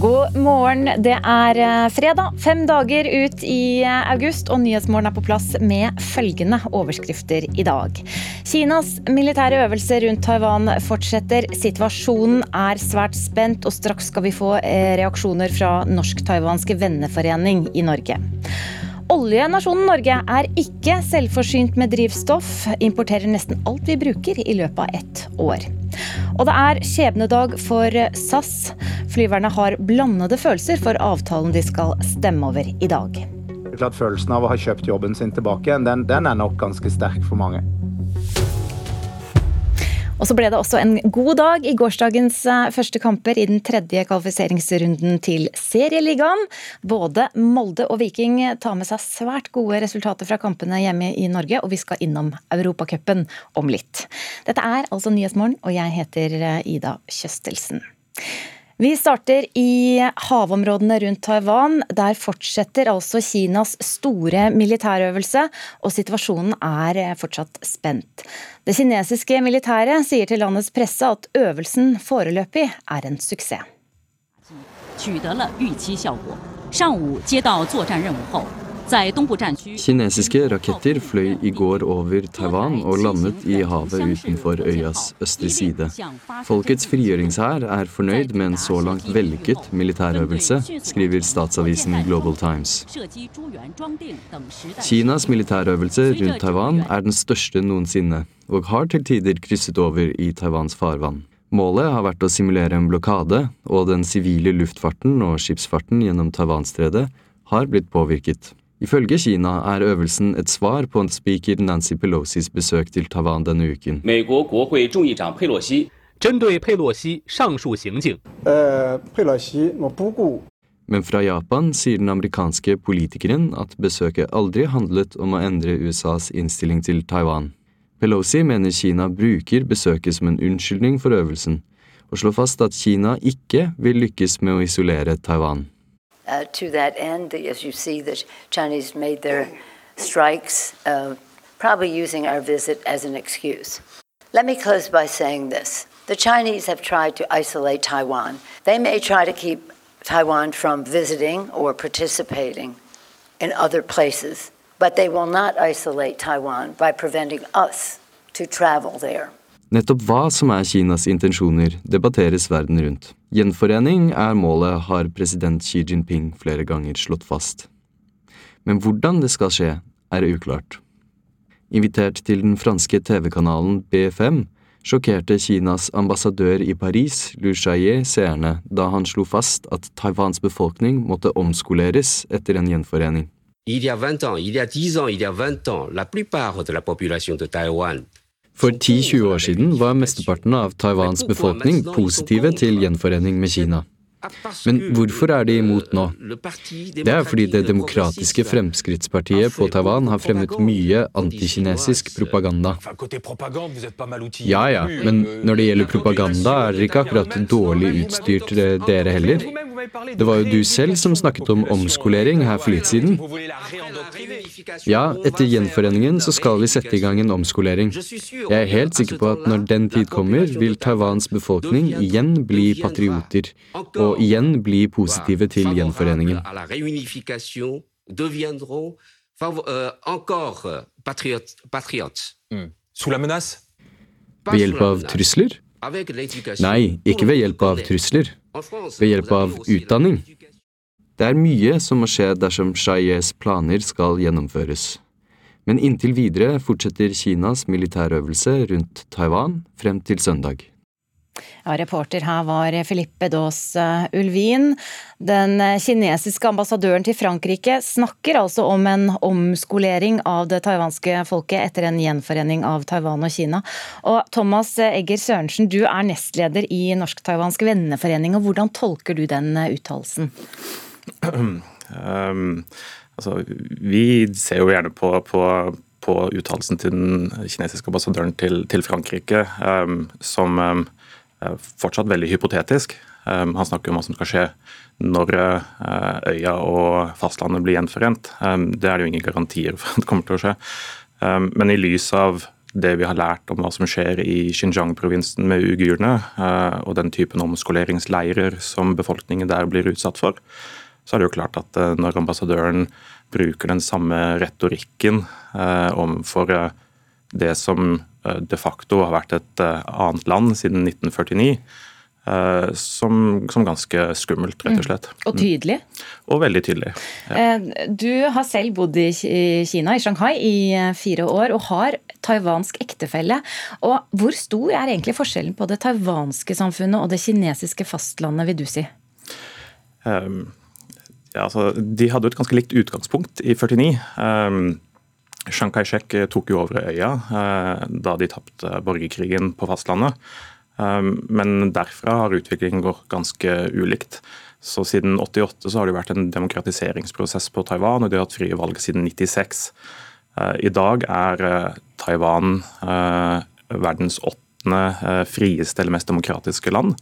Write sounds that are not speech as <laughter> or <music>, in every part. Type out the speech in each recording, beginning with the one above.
god morgen. Det er eh, fredag, fem dager ut i eh, august, og Nyhetsmorgen er på plass med følgende overskrifter i dag. Kinas militære øvelse rundt Taiwan fortsetter. Situasjonen er svært spent, og straks skal vi få eh, reaksjoner fra Norsk-taiwanske venneforening i Norge. Oljenasjonen Norge er ikke selvforsynt med drivstoff. Importerer nesten alt vi bruker i løpet av ett år. Og det er skjebnedag for SAS. Flyverne har blandede følelser for avtalen de skal stemme over i dag. Det er klart Følelsen av å ha kjøpt jobben sin tilbake, den, den er nok ganske sterk for mange. Og så ble det også en god dag i gårsdagens eh, første kamper i den tredje kvalifiseringsrunden til Serieligaen. Både Molde og Viking tar med seg svært gode resultater fra kampene hjemme i Norge, og vi skal innom Europacupen om litt. Dette er altså Nyhetsmorgen, og jeg heter eh, Ida Kjøstelsen. Vi starter i havområdene rundt Taiwan. Der fortsetter altså Kinas store militærøvelse, og situasjonen er fortsatt spent. Det kinesiske militæret sier til landets presse at øvelsen foreløpig er en suksess. 取得了预期效果。上午接到作战任务后 ，Kinesiske raketter fløy i går over Taiwan og landet i havet utenfor øyas østre side. Folkets frigjøringshær er fornøyd med en så langt vellykket militærøvelse, skriver statsavisen Global Times. Kinas militærøvelse rundt Taiwan er den største noensinne, og har til tider krysset over i Taiwans farvann. Målet har vært å simulere en blokade, og den sivile luftfarten og skipsfarten gjennom Taiwanstredet har blitt påvirket. Ifølge Kina er øvelsen et svar på en speaker Nancy Pelosis besøk til Taiwan denne uken. Men fra Japan sier den amerikanske politikeren at besøket aldri handlet om å endre USAs innstilling til Taiwan. Pelosi mener Kina bruker besøket som en unnskyldning for øvelsen, og slår fast at Kina ikke vil lykkes med å isolere Taiwan. Uh, to that end, as you see, the Chinese made their strikes, uh, probably using our visit as an excuse. Let me close by saying this. The Chinese have tried to isolate Taiwan. They may try to keep Taiwan from visiting or participating in other places, but they will not isolate Taiwan by preventing us to travel there. Nettopp hva som er Kinas intensjoner, debatteres verden rundt. Gjenforening er målet, har president Xi Jinping flere ganger slått fast. Men hvordan det skal skje, er uklart. Invitert til den franske TV-kanalen B5 sjokkerte Kinas ambassadør i Paris, Lu Xiaye, seerne da han slo fast at Taiwans befolkning måtte omskoleres etter en gjenforening. Il y a 20 ans, il y a 10 ans, il y a 20 ans, la plupart de la population de for 10-20 år siden var mesteparten av Taiwans befolkning positive til gjenforening med Kina. Men hvorfor er de imot nå? Det er fordi Det demokratiske Fremskrittspartiet på Taiwan har fremmet mye antikinesisk propaganda. Ja ja, men når det gjelder propaganda, er dere ikke akkurat dårlig utstyrt dere heller. Det var jo du selv som snakket om omskolering her for litt siden. Ja, etter gjenforeningen så skal vi sette i gang en omskolering. Jeg er helt sikker på at når den tid kommer, vil Taiwans befolkning igjen bli patrioter. Og igjen bli positive til gjenforeningen. Mm. Ved hjelp av trusler? Nei, ikke ved hjelp av trusler. Ved hjelp av utdanning. Det er mye som må skje dersom Shayes planer skal gjennomføres. Men inntil videre fortsetter Kinas militærøvelse rundt Taiwan frem til søndag. Ja, reporter her var Filippe Daas eh, Ulvin. Den kinesiske ambassadøren til Frankrike snakker altså om en omskolering av det taiwanske folket etter en gjenforening av Taiwan og Kina. Og Thomas Egger Sørensen, du er nestleder i Norsk-taiwansk venneforening. og Hvordan tolker du den eh, uttalelsen? Um, altså, vi ser jo gjerne på, på på uttalelsen til den kinesiske ambassadøren til, til Frankrike um, som um, fortsatt veldig hypotetisk. Han snakker om hva som skal skje når uh, øya og fastlandet blir gjenforent. Det er det jo ingen garantier for at det kommer til å skje. Men i lys av det vi har lært om hva som skjer i Xinjiang-provinsen med uigurene, eh, og den typen omskoleringsleirer som befolkningen der blir utsatt for, så er det jo klart at eh, når ambassadøren bruker den samme retorikken overfor det som de facto har vært et annet land siden 1949, Eh, som, som, ganske skummelt, rett og mm. slett. Og tydelig? Mm. Og veldig tydelig. Ja. Eh, du har selv bodd i Kina, i Shanghai, i eh, fire år og har taiwansk ektefelle. Og hvor stor er egentlig forskjellen på det taiwanske samfunnet og det kinesiske fastlandet, vil du si? Um, ja, altså, de hadde jo et ganske likt utgangspunkt i 49. Um, Chiang Kai-shek tok jo over øya uh, da de tapte borgerkrigen på fastlandet. Um, men derfra har utviklingen gått ganske ulikt. Så Siden 88 så har det vært en demokratiseringsprosess på Taiwan, og de har hatt frie valg siden 96. Eh, I dag er eh, Taiwan eh, verdens åttende frieste eller mest demokratiske land.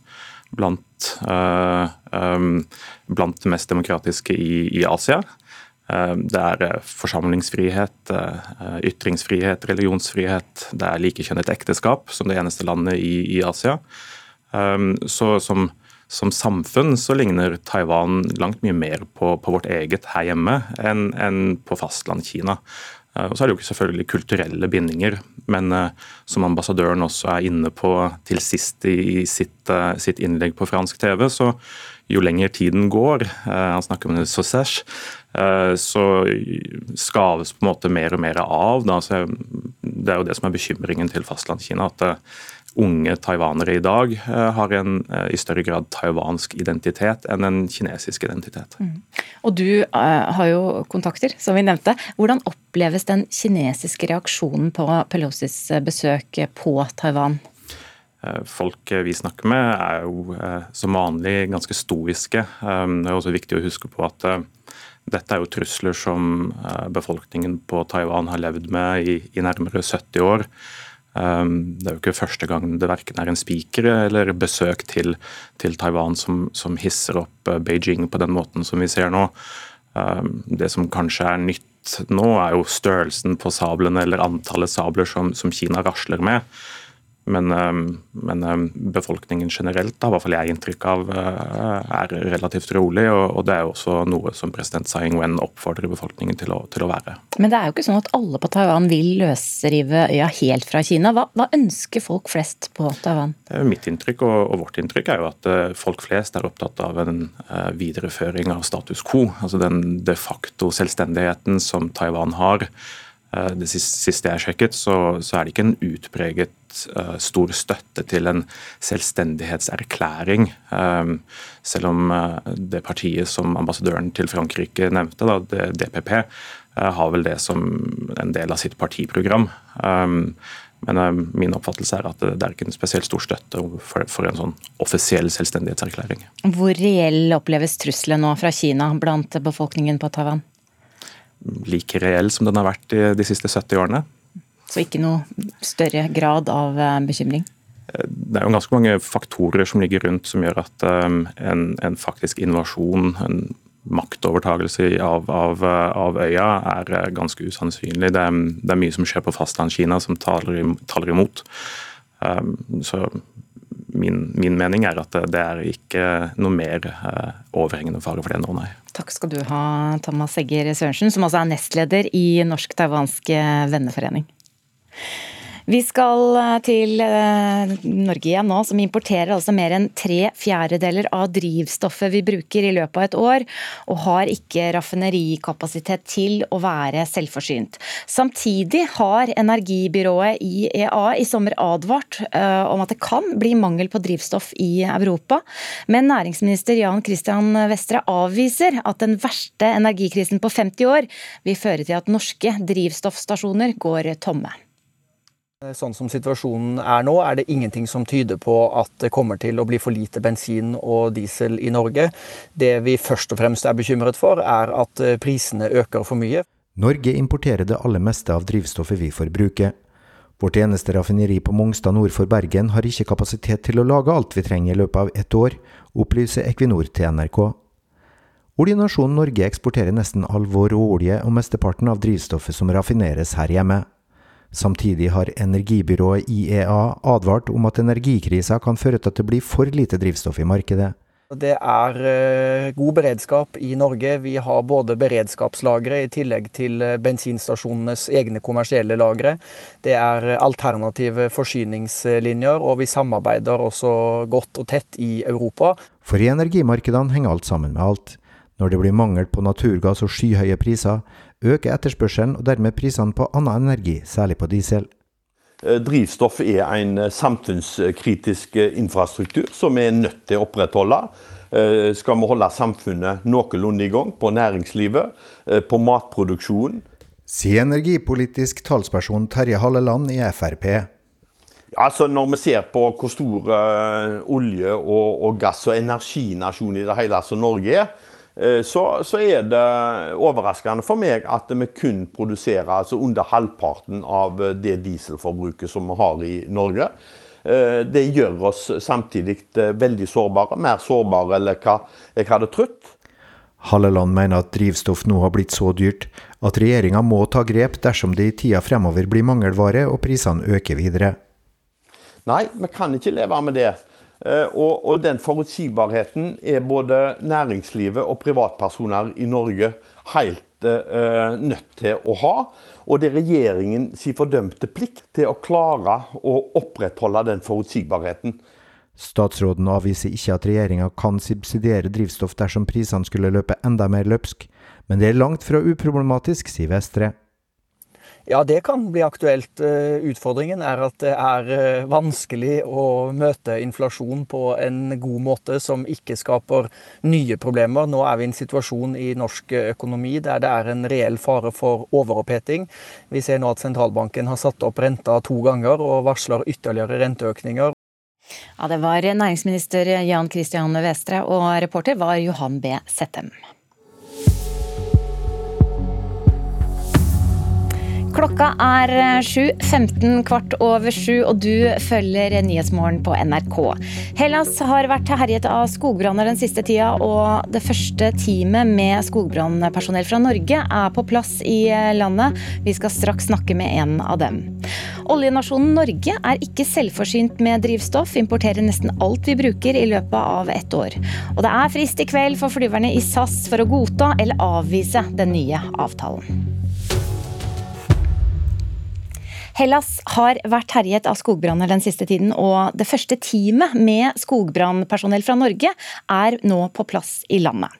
Blant, ehm, blant det mest demokratiske i, i Asia. Eh, det er eh, forsamlingsfrihet, eh, ytringsfrihet, religionsfrihet. Det er likekjønnet ekteskap som det eneste landet i, i Asia. Så som, som, samfunn så ligner Taiwan langt mye mer på, på vårt eget her hjemme enn, enn på fastland-Kina. Og så er det jo selvfølgelig kulturelle bindinger, men som ambassadøren også er inne på til sist i sitt, sitt innlegg på fransk TV, så jo lenger tiden går, han snakker om det sausage, Eh, så skaves på en måte mer og mer av. det er jo det som er bekymringen til Fastlandskina. At eh, unge taiwanere i dag eh, har en i større grad taiwansk identitet enn en kinesisk identitet. Mm. Og Du har jo kontakter, som vi nevnte. Hvordan oppleves den kinesiske reaksjonen på Pelosis besøk på Taiwan? Folk vi snakker med er jo som vanlig ganske stoiske. Det er også viktig å huske på at dette er jo trusler som eh, befolkningen på Taiwan har levd med i, i nærmere 70 år. Um, det er jo ikke første gang det verken er en spiker eller besøk til, til Taiwan som, som, hisser opp eh, Beijing på den måten som vi ser nå. Um, det som kanskje er nytt nå, er jo størrelsen på sablene eller antallet sabler som, som Kina rasler med. Men, ehm, men, ehm, befolkningen generelt da, i hvert fall jeg inntrykk av eh, er relativt rolig. Og, det er jo også noe som president Tsai Ing-wen oppfordrer befolkningen til å, til å, være. Men det er jo ikke sånn at alle på Taiwan vil løsrive øya helt fra Kina. Hva, hva ønsker folk flest på Taiwan? Mitt inntrykk og, og, vårt inntrykk er jo at eh, folk flest er opptatt av en uh, videreføring av status quo. Altså den de facto selvstendigheten som Taiwan har. Det siste jeg sjekket, så, så er det ikke en utpreget Eh, stor støtte til en selvstendighetserklæring. Eh, selv om eh, det partiet som ambassadøren til Frankrike nevnte, da, DPP, har vel det som en del av sitt partiprogram. Men min oppfattelse er at det er ikke en spesielt stor støtte for en sånn offisiell selvstendighetserklæring. Hvor reell oppleves trusselen nå fra Kina blant befolkningen på Taiwan? Like reell som den har vært de siste 70 årene. Så ikke noe større grad av eh, bekymring? Det er jo ganske mange faktorer som ligger rundt som gjør at um, en, en faktisk invasjon, en maktovertagelse av, av, av, øya, er eh, ganske usannsynlig. Det er, det er mye som skjer på fastlandskina som taler, taler imot. Så min, min, mening er at det er ikke noe mer overhengende fare for det nå, nei. Takk skal du ha, Thomas Egger Sørensen, som også er nestleder i Norsk-taiwansk venneforening. Vi skal eh, til eh, Norge igjen nå, som importerer altså mer enn tre fjerdedeler av drivstoffet vi bruker i løpet av et år, og har ikke raffinerikapasitet til å være selvforsynt. Samtidig har energibyrået IEA i sommer advart uh, om at det kan bli mangel på drivstoff i Europa. Men næringsminister Jan Christian Vestre avviser at den verste energikrisen på 50 år vil føre til at norske drivstoffstasjoner går tomme. Sånn som situasjonen er nå, er det ingenting som tyder på at det kommer til å bli for lite bensin og diesel i Norge. Det vi først og fremst er bekymret for, er at eh, prisene øker for mye. Norge importerer det aller meste av drivstoffet vi forbruker. Vårt eneste raffineri på Mongstad nord for Bergen har ikke kapasitet til å lage alt vi trenger i løpet av ett år, opplyser Equinor til NRK. Oljenasjonen Norge eksporterer nesten all vår råolje og mesteparten av drivstoffet som raffineres her hjemme. Samtidig har energibyrået IEA advart om at energikrisa kan føre til at det blir for lite drivstoff i markedet. Det er eh, god beredskap i Norge. Vi har både beredskapslagre i tillegg til eh, bensinstasjonenes egne kommersielle lagre. Det er alternative forsyningslinjer, og vi samarbeider også godt og tett i Europa. For i energimarkedene henger alt sammen med alt. Når det blir mangel på naturgass og skyhøye priser, øker etterspørselen og dermed prisene på annen energi, særlig på diesel. Eh, drivstoff er en eh, samfunnskritisk eh, infrastruktur som vi er nødt til å opprettholde. Skal vi holde samfunnet noenlunde i gang på næringslivet, på matproduksjonen. Sier energipolitisk talsperson Terje Halleland i Frp. Altså Når vi ser på hvor stor olje- og, og gass- og energinasjon i det hele som Norge er, så, så, er det overraskende for meg at vi kun produserer altså under halvparten av eh, det dieselforbruket som vi har i Norge. Eh, det gjør oss samtidig veldig sårbare, mer sårbare enn hva jeg hadde trodd. Halleland mener at drivstoff nå har blitt så dyrt at regjeringa må ta grep dersom det i tida fremover blir mangelvare og prisene øker videre. Nei, vi kan ikke leve med det. Eh, og, og, den forutsigbarheten er både næringslivet og privatpersoner i Norge helt uh, nødt til å ha. Og det er regjeringen si fordømte plikt til å klare å opprettholde den forutsigbarheten. Statsråden avviser ikke at regjeringa kan subsidiere drivstoff dersom prisene skulle løpe enda mer løpsk, men det er langt fra uproblematisk, sier Vestre. Ja, det kan bli aktuelt. Eh, utfordringen er at det er eh, vanskelig å møte inflasjon på en god måte som ikke skaper nye problemer. Nå er vi i en situasjon i norsk økonomi der det er en reell fare for overoppheting. Vi ser nå at sentralbanken har satt opp renta to ganger og varsler ytterligere renteøkninger. Ja, Det var næringsminister Jan Christian Vestre, og reporter var Johan B. Settem. Klokka er 7.15 eh, kvart over sju, og du følger Nyhetsmorgen på NRK. Hellas har vært herjet av skogbranner den siste tida, og det første teamet med skogbrannpersonell fra Norge er på plass i eh, landet. Vi skal straks snakke med en av dem. Oljenasjonen Norge er ikke selvforsynt med drivstoff, importerer nesten alt vi bruker i løpet av ett år. Og det er frist i kveld for flyverne i SAS for å godta eller avvise den nye avtalen. Hellas har vært herjet av skogbranner den siste tiden, og det første teamet med skogbrannpersonell fra Norge er nå på plass i landet.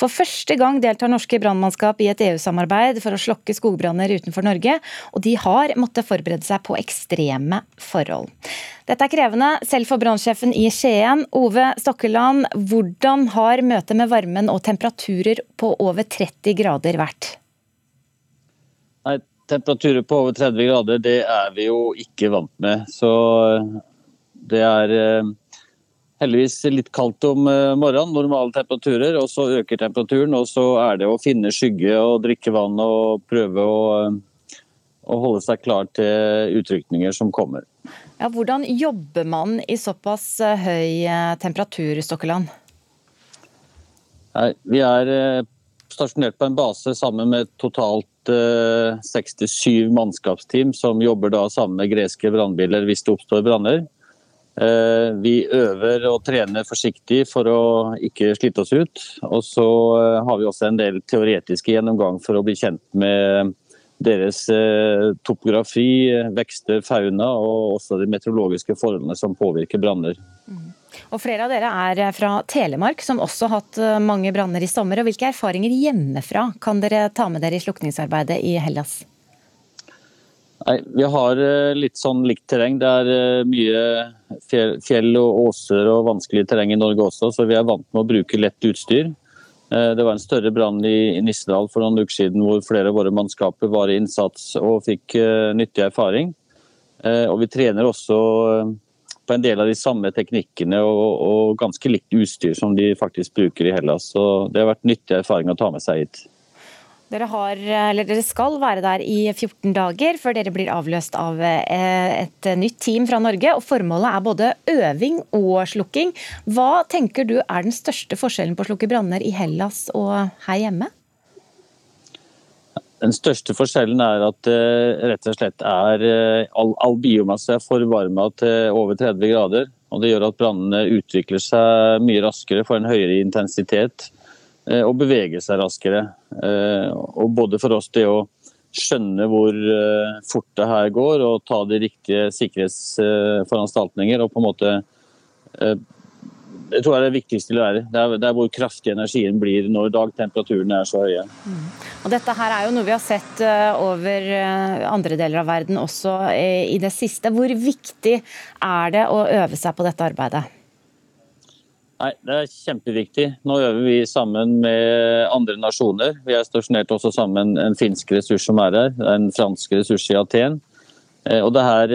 For første gang deltar norske brannmannskap i et EU-samarbeid for å slokke skogbranner utenfor Norge, og de har måttet forberede seg på ekstreme forhold. Dette er krevende, selv for brannsjefen i Skien, Ove Stokkeland. Hvordan har møtet med varmen og temperaturer på over 30 grader vært? Temperaturer på over 30 grader, det er vi jo ikke vant med. Så eh, det er eh, heldigvis litt kaldt om eh, morgenen, normale temperaturer. Og så øker temperaturen, og så er det å finne skygge og drikke vann og prøve å, å holde seg klar til utrykninger som kommer. Ja, hvordan jobber man i såpass høy temperatur, Stokkeland? Nei, vi er stasjonert på en base sammen med totalt 67 mannskapsteam som jobber da sammen med greske brannbiler hvis det oppstår branner. Eh, vi øver og trener forsiktig for å ikke slite oss ut. Og så eh, har vi også en del teoretiske gjennomgang for å bli kjent med deres eh, topografi, vekster, fauna og også de meteorologiske forholdene som påvirker branner. Mm. Og Flere av dere er eh, fra Telemark, som også har hatt eh, mange branner i sommer. og Hvilke erfaringer hjemmefra kan dere ta med dere i slukningsarbeidet i Hellas? Nei, Vi har eh, litt sånn likt terreng. Det er mye fjell og åser og vanskelig terreng i Norge også, så vi er vant med å bruke lett utstyr. Det var en større brann i Nissedal for noen uker siden hvor flere av våre mannskaper var i innsats og fikk nyttig erfaring. Og vi trener også på en del av de samme teknikkene og, og, ganske likt utstyr som de faktisk bruker i Hellas. Så det har vært nyttig erfaring å ta med seg hit. Dere, har, dere, skal være der i 14 dager før dere blir avløst av eh, et nytt team fra Norge. og Formålet er både øving og slukking. Hva tenker du er den største forskjellen på å slukke branner i Hellas og her hjemme? Den største forskjellen er at det rett og slett er all, all biomasse er forvarma til over 30 grader. og Det gjør at brannene utvikler seg mye raskere, får en høyere intensitet og beveger seg raskere. Og både for oss det å skjønne hvor fort det her går og ta de riktige sikkerhetsforanstaltninger og på en måte det tror jeg er det viktigste å lære. Det er, det er, hvor kraftig energien blir når dagtemperaturene er så høye. Mm. Og dette her er jo noe vi har sett eh, over eh, andre deler av verden også eh, i det siste. Hvor viktig er det å øve seg på dette arbeidet? Nei, Det er kjempeviktig. Nå øver vi sammen med andre nasjoner. Vi er stasjonert også sammen en finsk ressurs som er her, en fransk ressurs i Aten. Og det her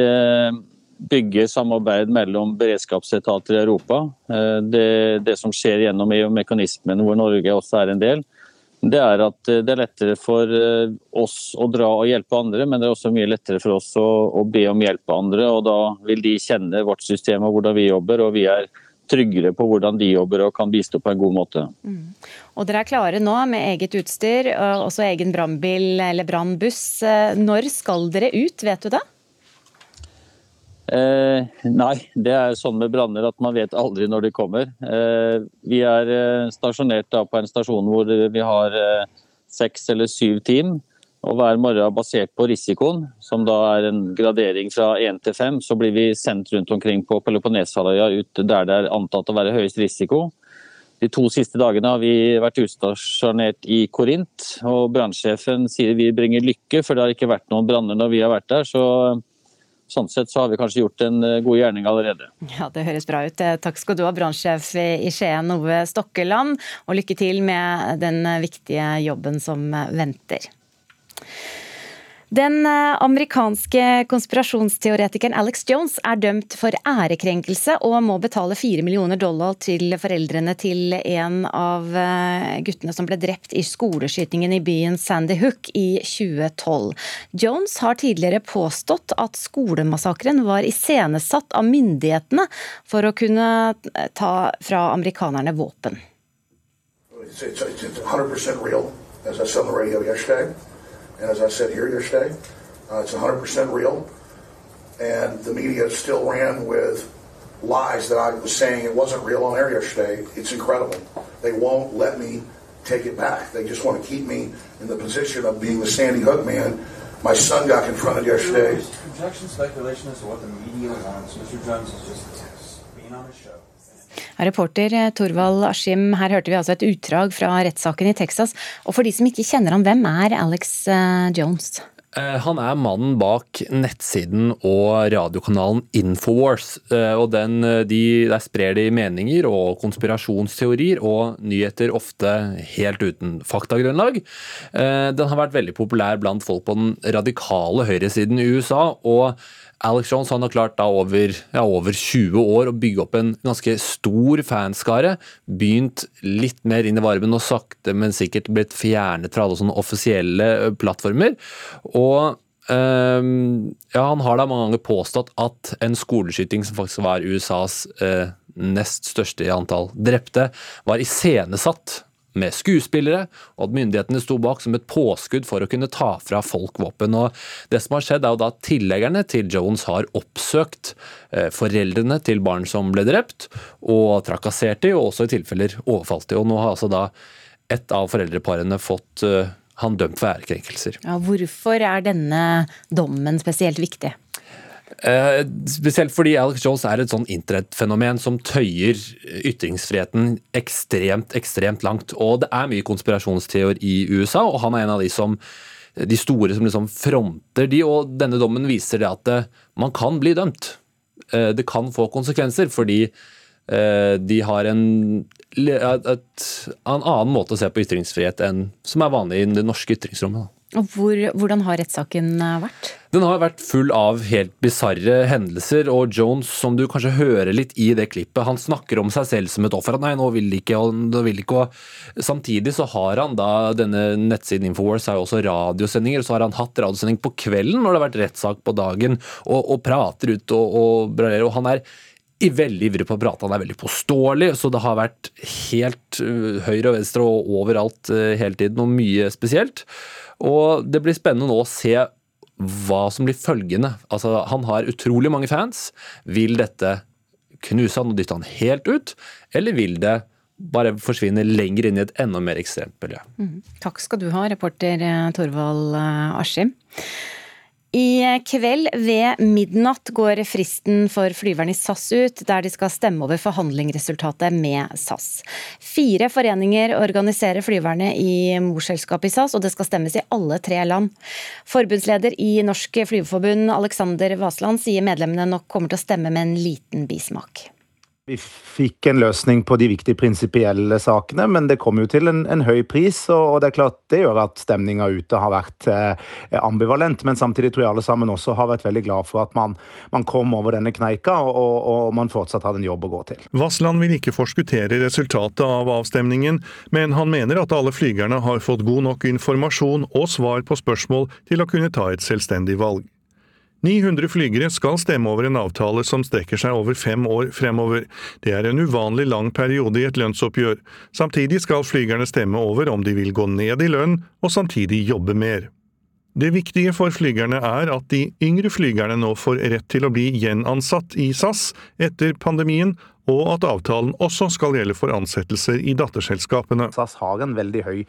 bygge samarbeid mellom beredskapsetater i Europa. Eh, det, det som skjer gjennom EU-mekanismen, hvor Norge også er en del, det er at eh, det er lettere for eh, oss å dra og hjelpe andre, men det er også mye lettere for oss å, å be om hjelp av andre. og Da vil de kjenne vårt system og hvordan vi jobber, og vi er tryggere på hvordan de jobber og kan bistå på en god måte. Mm. Og Dere er klare nå med eget utstyr, også egen brannbil eller brannbuss. Når skal dere ut, vet du det? Eh, nei, det er sånn med branner at man vet aldri når de kommer. Eh, vi er stasjonert stasjonert på en stasjon hvor vi har eh, seks eller syv team. Og hver morgen basert på risikoen, som da er en gradering fra én til fem, så blir vi sendt rundt omkring på Peloponneshalvøya ut der det er antatt å være høyest risiko. De to siste dagene har vi vært utstasjonert i Korint, og brannsjefen sier vi bringer lykke, for det har ikke vært noen branner når vi har vært der. så Sånn sett så har vi kanskje gjort en eh, god gjerning allerede. Ja, Det høres bra ut. Eh, takk skal du ha, brannsjef i Skien Ove Stokkeland. Og lykke til med den viktige jobben som venter. Den eh, amerikanske konspirasjonsteoretikeren Alex Jones er dømt for ærekrenkelse og må betale fire millioner dollar til foreldrene til en av eh, guttene som ble drept i skoleskytingen i byen Sandy Hook i 2012. Jones har tidligere påstått at skolemassakren var iscenesatt av myndighetene for å kunne eh, ta fra amerikanerne våpen. It's, it's, it's 100% real, as I said radio yesterday. And as I said here yesterday, uh, it's 100% real. And the media still ran with lies that I was saying it wasn't real on air yesterday. It's incredible. They won't let me take it back. They just want to keep me in the position of being the Sandy Hook man. My son got confronted yesterday. Projection speculation as to what the media wants. Mr. Jones is just being on the show. Reporter eh, Torvald Askim, her hørte vi altså et utdrag fra rettssaken i Texas. Og for de som ikke kjenner ham, hvem er Alex eh, Jones? Eh, han er mannen bak nettsiden og radiokanalen Infowars. og den, de, Der sprer de meninger og konspirasjonsteorier og nyheter ofte helt uten faktagrunnlag. Den har vært veldig populær blant folk på den radikale høyresiden i USA. og Alex Jones han har klart da over, ja, over 20 år å bygge opp en ganske stor fanskare. Begynt litt mer inn i varmen og sakte, men sikkert blitt fjernet fra alle sånne offisielle plattformer. Og Um, ja, Han har da mange ganger påstått at en skoleskyting som faktisk var USAs uh, nest største i antall drepte, var iscenesatt med skuespillere, og at myndighetene sto bak som et påskudd for å kunne ta fra folk våpen. Og det som har skjedd, er jo da at Tilleggerne til Jones har oppsøkt eh, foreldrene til barn som ble drept, og trakassert dem, og også i tilfeller overfalt dem. Og nå har altså da ett av foreldreparene fått uh, han dømt for ærekrenkelser. Ja, hvorfor er denne dommen spesielt viktig? Eh, spesielt fordi Alex Jones er et sånn internettfenomen som tøyer ytringsfriheten ekstremt, ekstremt langt. Og det er mye konspirasjonsteor i USA, og han er en av de som de store som liksom fronter de, og denne dommen viser det at eh, man kan bli dømt. Eh, det kan få konsekvenser, fordi de har en, et, en annen måte å se på ytringsfrihet enn som er vanlig i det norske ytringsrommet. Og hvor, Hvordan har rettssaken eh, vært? Den har vært full av helt bisarre hendelser. Og Jones, som du kanskje hører litt i det klippet, han snakker om seg selv som et offer. Nei, nå vil de ikke, og nå vil ikke. Og samtidig så har han da denne nettsiden Infowars har jo også radiosendinger. Så har han hatt radiosending på kvelden når det har vært rettssak på dagen, og, og prater ut og, og, og han er veldig ivrig på å prate, han er veldig påståelig, så det har vært helt uh, høyre og venstre og overalt uh, hele tiden, og mye spesielt. Og det blir spennende nå å se hva som blir følgende. Altså, han har utrolig mange fans. Vil dette knuse han og dytte han helt ut, eller vil det bare forsvinne lenger inn i et enda mer ekstremt miljø? Mm. Takk skal du ha, reporter eh, Torvald Askim. I kveld ved midnatt går fristen for flyverne i SAS ut, der de skal stemme over forhandlingsresultatet med SAS. Fire foreninger organiserer flyverne i morselskapet i SAS, og det skal stemmes i alle tre land. Forbundsleder i Norsk Flyveforbund, Alexander Vasland, sier medlemmene nok kommer til å stemme med en liten bismak. Vi fikk en løsning på de viktige prinsipielle sakene, men det kom jo til en, en høy pris. Og, det er klart det gjør at stemninga ute har vært eh, ambivalent. Men samtidig tror jeg alle sammen også har vært veldig glad for at man, man kom over denne kneika, og, og, og man fortsatt hadde en jobb å gå til. Vassland vil ikke forskuttere resultatet av avstemningen, men han mener at alle flygerne har fått god nok informasjon og svar på spørsmål til å kunne ta et selvstendig valg. 900 flygere skal stemme over en avtale som strekker seg over fem år fremover. Det er en uvanlig lang periode i et lønnsoppgjør. Samtidig skal flygerne stemme over om de vil gå ned i lønn og samtidig jobbe mer. Det viktige for flygerne er at de yngre flygerne nå får rett til å bli gjenansatt i SAS etter pandemien, og at avtalen også skal gjelde for ansettelser i datterselskapene. SAS har en veldig høy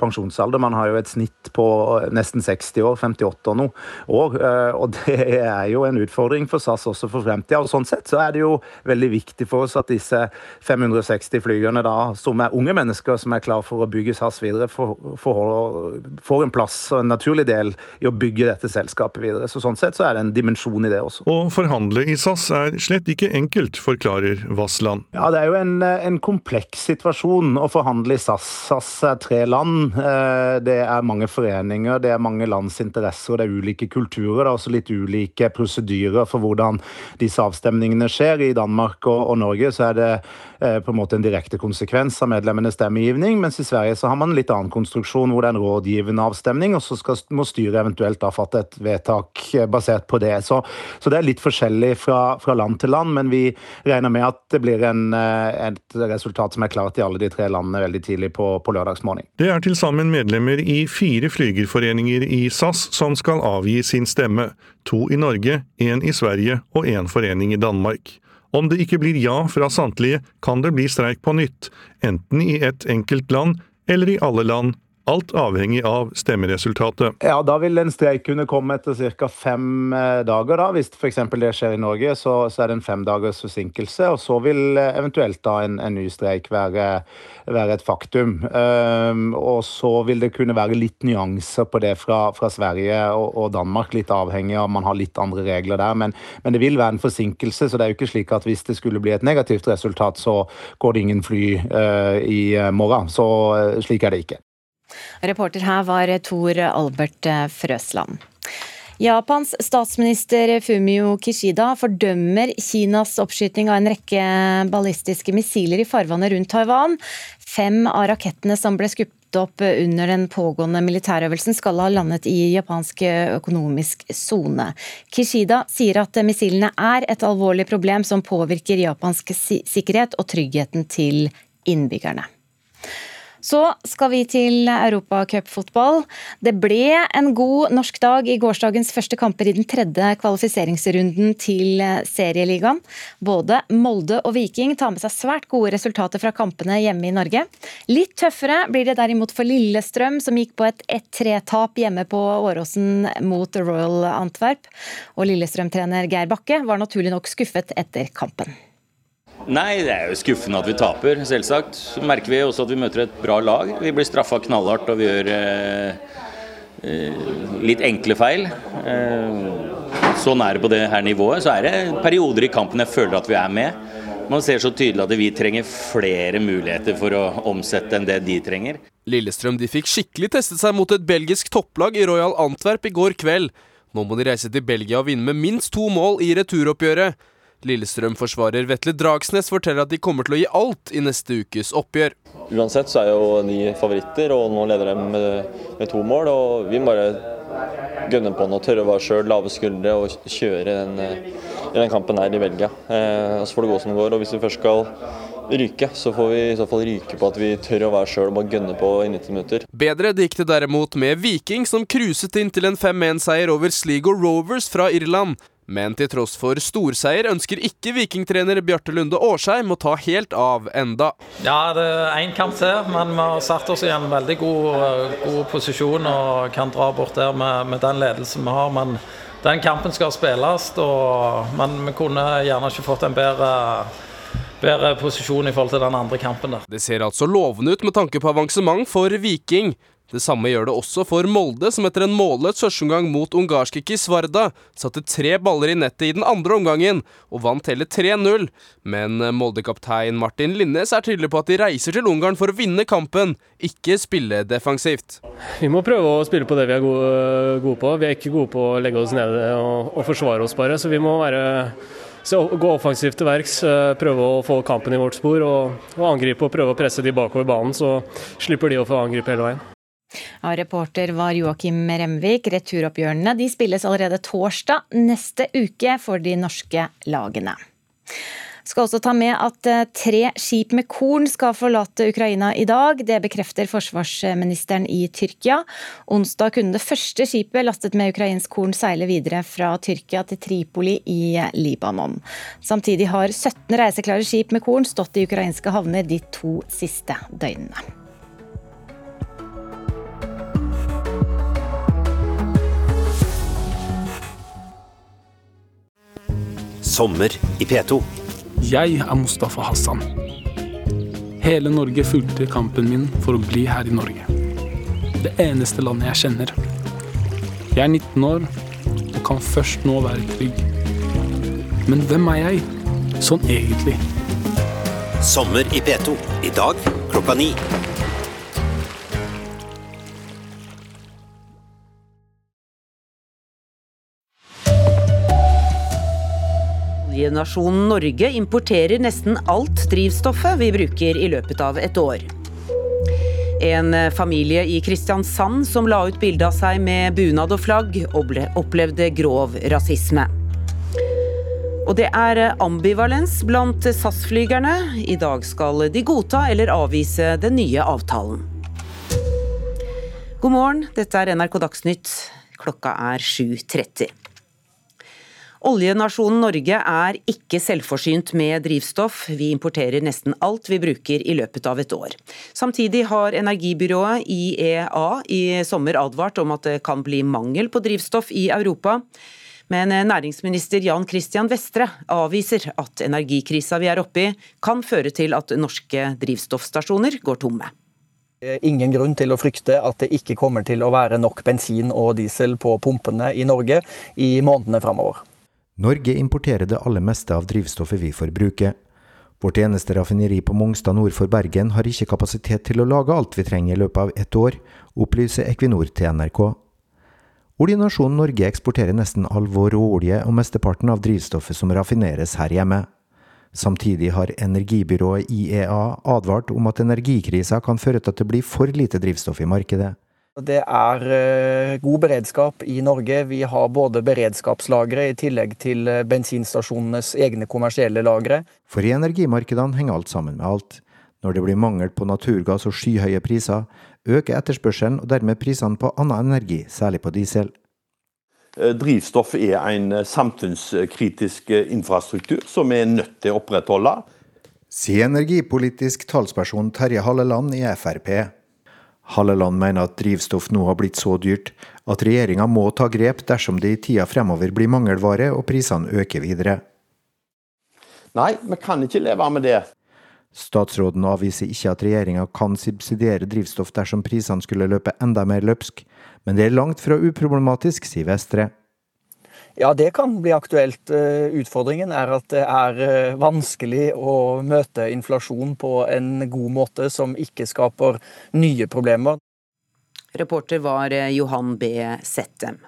pensjonsalder. Man har jo et snitt på nesten 60 år, 58 år. nå. og det er jo en utfordring for SAS også for fremtida. Og sånn sett så er det jo veldig viktig for oss at disse 560 flygerne da, som er unge mennesker som er klar for å bygge SAS videre, får, får, en plass og en naturlig del i å bygge dette selskapet videre. Så sånn sett så er det en dimensjon i det også. Å forhandle i SAS er slett ikke enkelt, forklarer Vassland. Vassland? Ja, Det er jo en, en, kompleks situasjon å forhandle i SAS. SAS er tre land. Eh, det er mange foreninger, det er mange lands interesser, det er ulike kulturer. Det er også litt ulike prosedyrer for hvordan disse avstemningene skjer. I Danmark og, og Norge så er det eh, på en måte en direkte konsekvens av medlemmenes stemmegivning, mens i Sverige så har man en litt annen konstruksjon hvor det er en rådgivende avstemning, og så skal, må styret eventuelt da fatte et vedtak eh, basert på det. Så, så det er litt forskjellig fra, fra land til land, men vi regner med at det blir en, eh, et resultat som er klart i alle de tre landene veldig tidlig på, på lørdagsmorgen. Det er til sammen medlemmer i fire flygerforeninger i SAS som skal avgi sin stemme. To i Norge, én i Sverige og én forening i Danmark. Om det ikke blir ja fra samtlige, kan det bli streik på nytt, enten i ett enkelt land eller i alle land Alt avhengig av stemmeresultatet. Ja, Da vil en streik kunne komme etter ca. fem eh, dager. da. Hvis f.eks. det skjer i Norge, så, så, er det en fem dagers forsinkelse. og Så vil eh, eventuelt da en, en ny streik være, være et faktum. Um, og så vil det kunne være litt nyanser på det fra, fra Sverige og, og, Danmark. Litt avhengig av man har litt andre regler der. Men, men, det vil være en forsinkelse, så det er jo ikke slik at hvis det skulle bli et negativt resultat, så går det ingen fly uh, i morgen. Så uh, slik er det ikke. Reporter her var Tor Albert Frøsland. Japans statsminister Fumio Kishida fordømmer Kinas oppskyting av en rekke ballistiske missiler i farvannet rundt Taiwan. Fem av rakettene som ble skutt opp under den pågående militærøvelsen, skal ha landet i japansk økonomisk sone. Kishida sier at missilene er et alvorlig problem som påvirker japansk sikkerhet og tryggheten til innbyggerne. Så skal vi til europacupfotball. Det ble en god norsk dag i gårsdagens første kamper i den tredje kvalifiseringsrunden til serieligaen. Både Molde og Viking tar med seg svært gode resultater fra kampene hjemme i Norge. Litt tøffere blir det derimot for Lillestrøm, som gikk på et 1-3-tap hjemme på Åråsen mot Royal Antwerp. Og Lillestrøm-trener Geir Bakke var naturlig nok skuffet etter kampen. Nei, det er jo skuffende at vi taper, selvsagt. Så merker vi også at vi møter et bra lag. Vi blir straffa knallhardt og vi gjør eh, eh, litt enkle feil. Eh, er det på det her nivået. Så er det perioder i kampen jeg føler at vi er med. Man ser så tydelig at vi trenger flere muligheter for å omsette enn det de trenger. Lillestrøm de fikk skikkelig testet seg mot et belgisk topplag i Royal Antwerp i går kveld. Nå må de reise til Belgia og vinne med minst to mål i returoppgjøret. Lillestrøm-forsvarer Vetle Dragsnes forteller at de kommer til å gi alt i neste ukes oppgjør. Uansett så er jo de favoritter, og nå leder de med, med to mål. og Vi må bare gønne på å tørre å være sjøl, lave skuldre og kjøre den, i den kampen her i Belgia. Eh, så får det gå som det går. og Hvis vi først skal ryke, så får vi i så fall ryke på at vi tør å være sjøl og bare gønne på i 90 minutter. Bedre gikk det derimot med Viking, som cruiset inn til en 5-1-seier over Sligo Rovers fra Irland. Men til tross for storseier ønsker ikke vikingtrener Bjarte Lunde Årsheim å ta helt av enda. Ja, det er én kamp til, men vi har satt oss i en veldig god, god posisjon og kan dra bort der med, med, den ledelsen vi har. Men den kampen skal spilles, og, men vi kunne gjerne ikke fått en bedre bedre posisjon i forhold til den andre kampen. der. Det ser altså lovende ut med tanke på avansement for Viking. Det samme gjør det også for Molde, som etter en målløs førsteomgang mot ungarske Kisvarda satte tre baller i nettet i den andre omgangen og vant hele 3-0. Men Molde-kaptein Martin Linnes er tydelig på at de reiser til Ungarn for å vinne kampen, ikke spille defensivt. Vi må prøve å spille på det vi er gode, på. Vi er ikke gode på å legge oss nede og, og forsvare oss bare, så vi må være så gå offensivt til verks, eh, prøve å få kampen i vårt spor og, og angripe og prøve å presse de bakover banen, så slipper de å få angripe hele veien. Ja, reporter var Joakim Remvik. Returoppgjørene de spilles allerede torsdag neste uke for de norske lagene. Skal også ta med at eh, tre skip med korn skal forlate Ukraina i dag. Det bekrefter forsvarsministeren i Tyrkia. Onsdag kunne det første skipet lastet med ukrainsk korn seile videre fra Tyrkia til Tripoli i Libanon. Samtidig har 17 reiseklare skip med korn stått i ukrainske havner de to siste døgnene. Sommer i P2. Jeg er Mustafa Hassan. Hele Norge fulgte kampen min for å bli her i Norge. Det eneste landet jeg kjenner. Jeg er 19 år og kan først nå være trygg. Men hvem er jeg, sånn egentlig? Sommer i P2. I dag klokka ni. Oljenasjonen Norge importerer nesten alt drivstoffet vi bruker i løpet av et år. En familie i Kristiansand som la ut bilde av seg med bunad og flagg, opplevde grov rasisme. Og det er ambivalens blant SAS-flygerne. I dag skal de godta eller avvise den nye avtalen. God morgen, dette er NRK Dagsnytt. Klokka er 7.30. Oljenasjonen Norge er ikke selvforsynt med drivstoff. Vi importerer nesten alt vi bruker i løpet av et år. Samtidig har energibyrået IEA i sommer advart om at det kan bli mangel på drivstoff i Europa. Men næringsminister Jan Christian Vestre avviser at energikrisa vi er oppe i, kan føre til at norske drivstoffstasjoner går tomme. Ingen grunn til å frykte at det ikke kommer til å være nok bensin og diesel på pumpene i Norge i månedene framover. Norge importerer det aller meste av drivstoffet vi forbruker. Vårt eneste raffineri på Mongstad nord for Bergen har ikke kapasitet til å lage alt vi trenger i løpet av ett år, opplyser Equinor til NRK. Oljenasjonen Norge eksporterer nesten all vår råolje og mesteparten av drivstoffet som raffineres her hjemme. Samtidig har energibyrået IEA advart om at energikrisa kan føre til at det blir for lite drivstoff i markedet. Det er eh, god beredskap i Norge. Vi har både beredskapslagre i tillegg til eh, bensinstasjonenes egne kommersielle lagre. For i energimarkedene henger alt sammen med alt. Når det blir mangel på naturgass og skyhøye priser, øker etterspørselen og dermed prisene på annen energi, særlig på diesel. Eh, drivstoff er en samfunnskritisk infrastruktur som vi er nødt til å opprettholde. Sier energipolitisk talsperson Terje Halleland i Frp. Halleland mener at drivstoff nå har blitt så dyrt at regjeringa må ta grep dersom det i tida fremover blir mangelvare og prisene øker videre. Nei, vi kan ikke leve med det. Statsråden avviser ikke at regjeringa kan subsidiere drivstoff dersom prisene skulle løpe enda mer løpsk, men det er langt fra uproblematisk, sier Vestre. Ja, det kan bli aktuelt. Eh, utfordringen er at det er eh, vanskelig å møte inflasjon på en god måte som ikke skaper nye problemer. Reporter var eh, Johan B. Settem.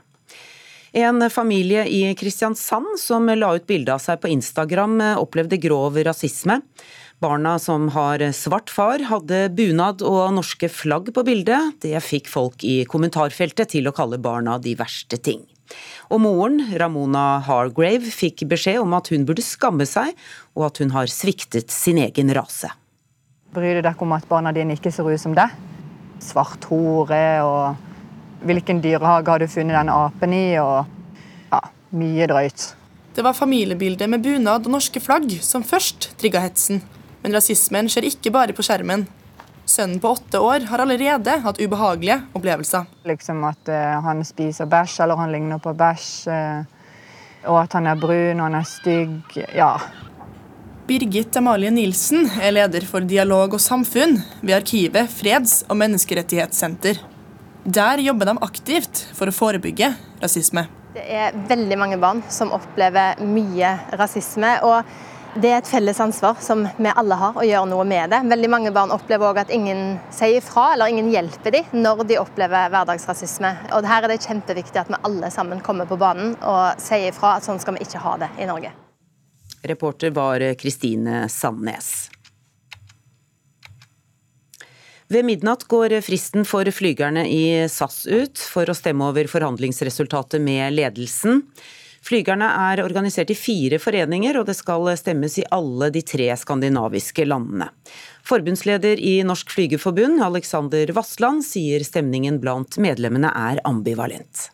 En familie i Kristiansand som la ut bilde av seg på Instagram, opplevde grov rasisme. Barna som har svart far, hadde bunad og norske flagg på bildet. Det fikk folk i kommentarfeltet til å kalle barna de verste ting. Og moren, Ramona Hargrave, fikk beskjed om at hun burde skamme seg, og at hun har sviktet sin egen rase. Bryr du deg om at barna dine ikke ser ut som deg? Svart hore og hvilken dyrehage har du funnet den apen i? og ja, mye drøyt. Det var familiebildet med bunad og norske flagg som først trigga hetsen. Men rasismen skjer ikke bare på skjermen. Sønnen på åtte år har allerede hatt ubehagelige opplevelser. Liksom At uh, han spiser bæsj, eller han ligner på bæsj. Uh, og at han er brun og han er stygg. Ja. Birgit Amalie Nilsen er leder for dialog og samfunn ved Arkivet freds- og menneskerettighetssenter. Der jobber de aktivt for å forebygge rasisme. Det er veldig mange barn som opplever mye rasisme. og det er et felles ansvar som vi alle har, å gjøre noe med det. Veldig mange barn opplever òg at ingen sier ifra eller ingen hjelper dem når de opplever hverdagsrasisme. Og Her er det kjempeviktig at vi alle sammen kommer på banen og sier ifra at sånn skal vi ikke ha det i Norge. Reporter var Kristine Sandnes. Ved midnatt går fristen for flygerne i SAS ut for å stemme over forhandlingsresultatet med ledelsen. Flygerne er organisert i fire foreninger, og det skal stemmes i alle de tre skandinaviske landene. Forbundsleder i Norsk Flygerforbund, Alexander Vassland, sier stemningen blant medlemmene er ambivalent.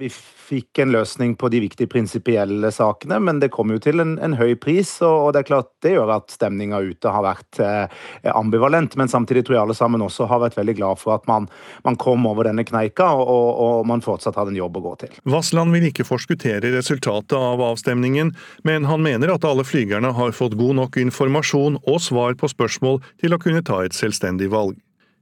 Vi fikk en løsning på de viktige prinsipielle sakene, men det kom jo til en, en høy pris. Og, det er klart det gjør at stemninga ute har vært eh, ambivalent. Men samtidig tror jeg alle sammen også har vært veldig glad for at man, man kom over denne kneika, og, og, man fortsatt hadde en jobb å gå til. Vassland vil ikke forskuttere resultatet av avstemningen, men han mener at alle flygerne har fått god nok informasjon og svar på spørsmål til å kunne ta et selvstendig valg.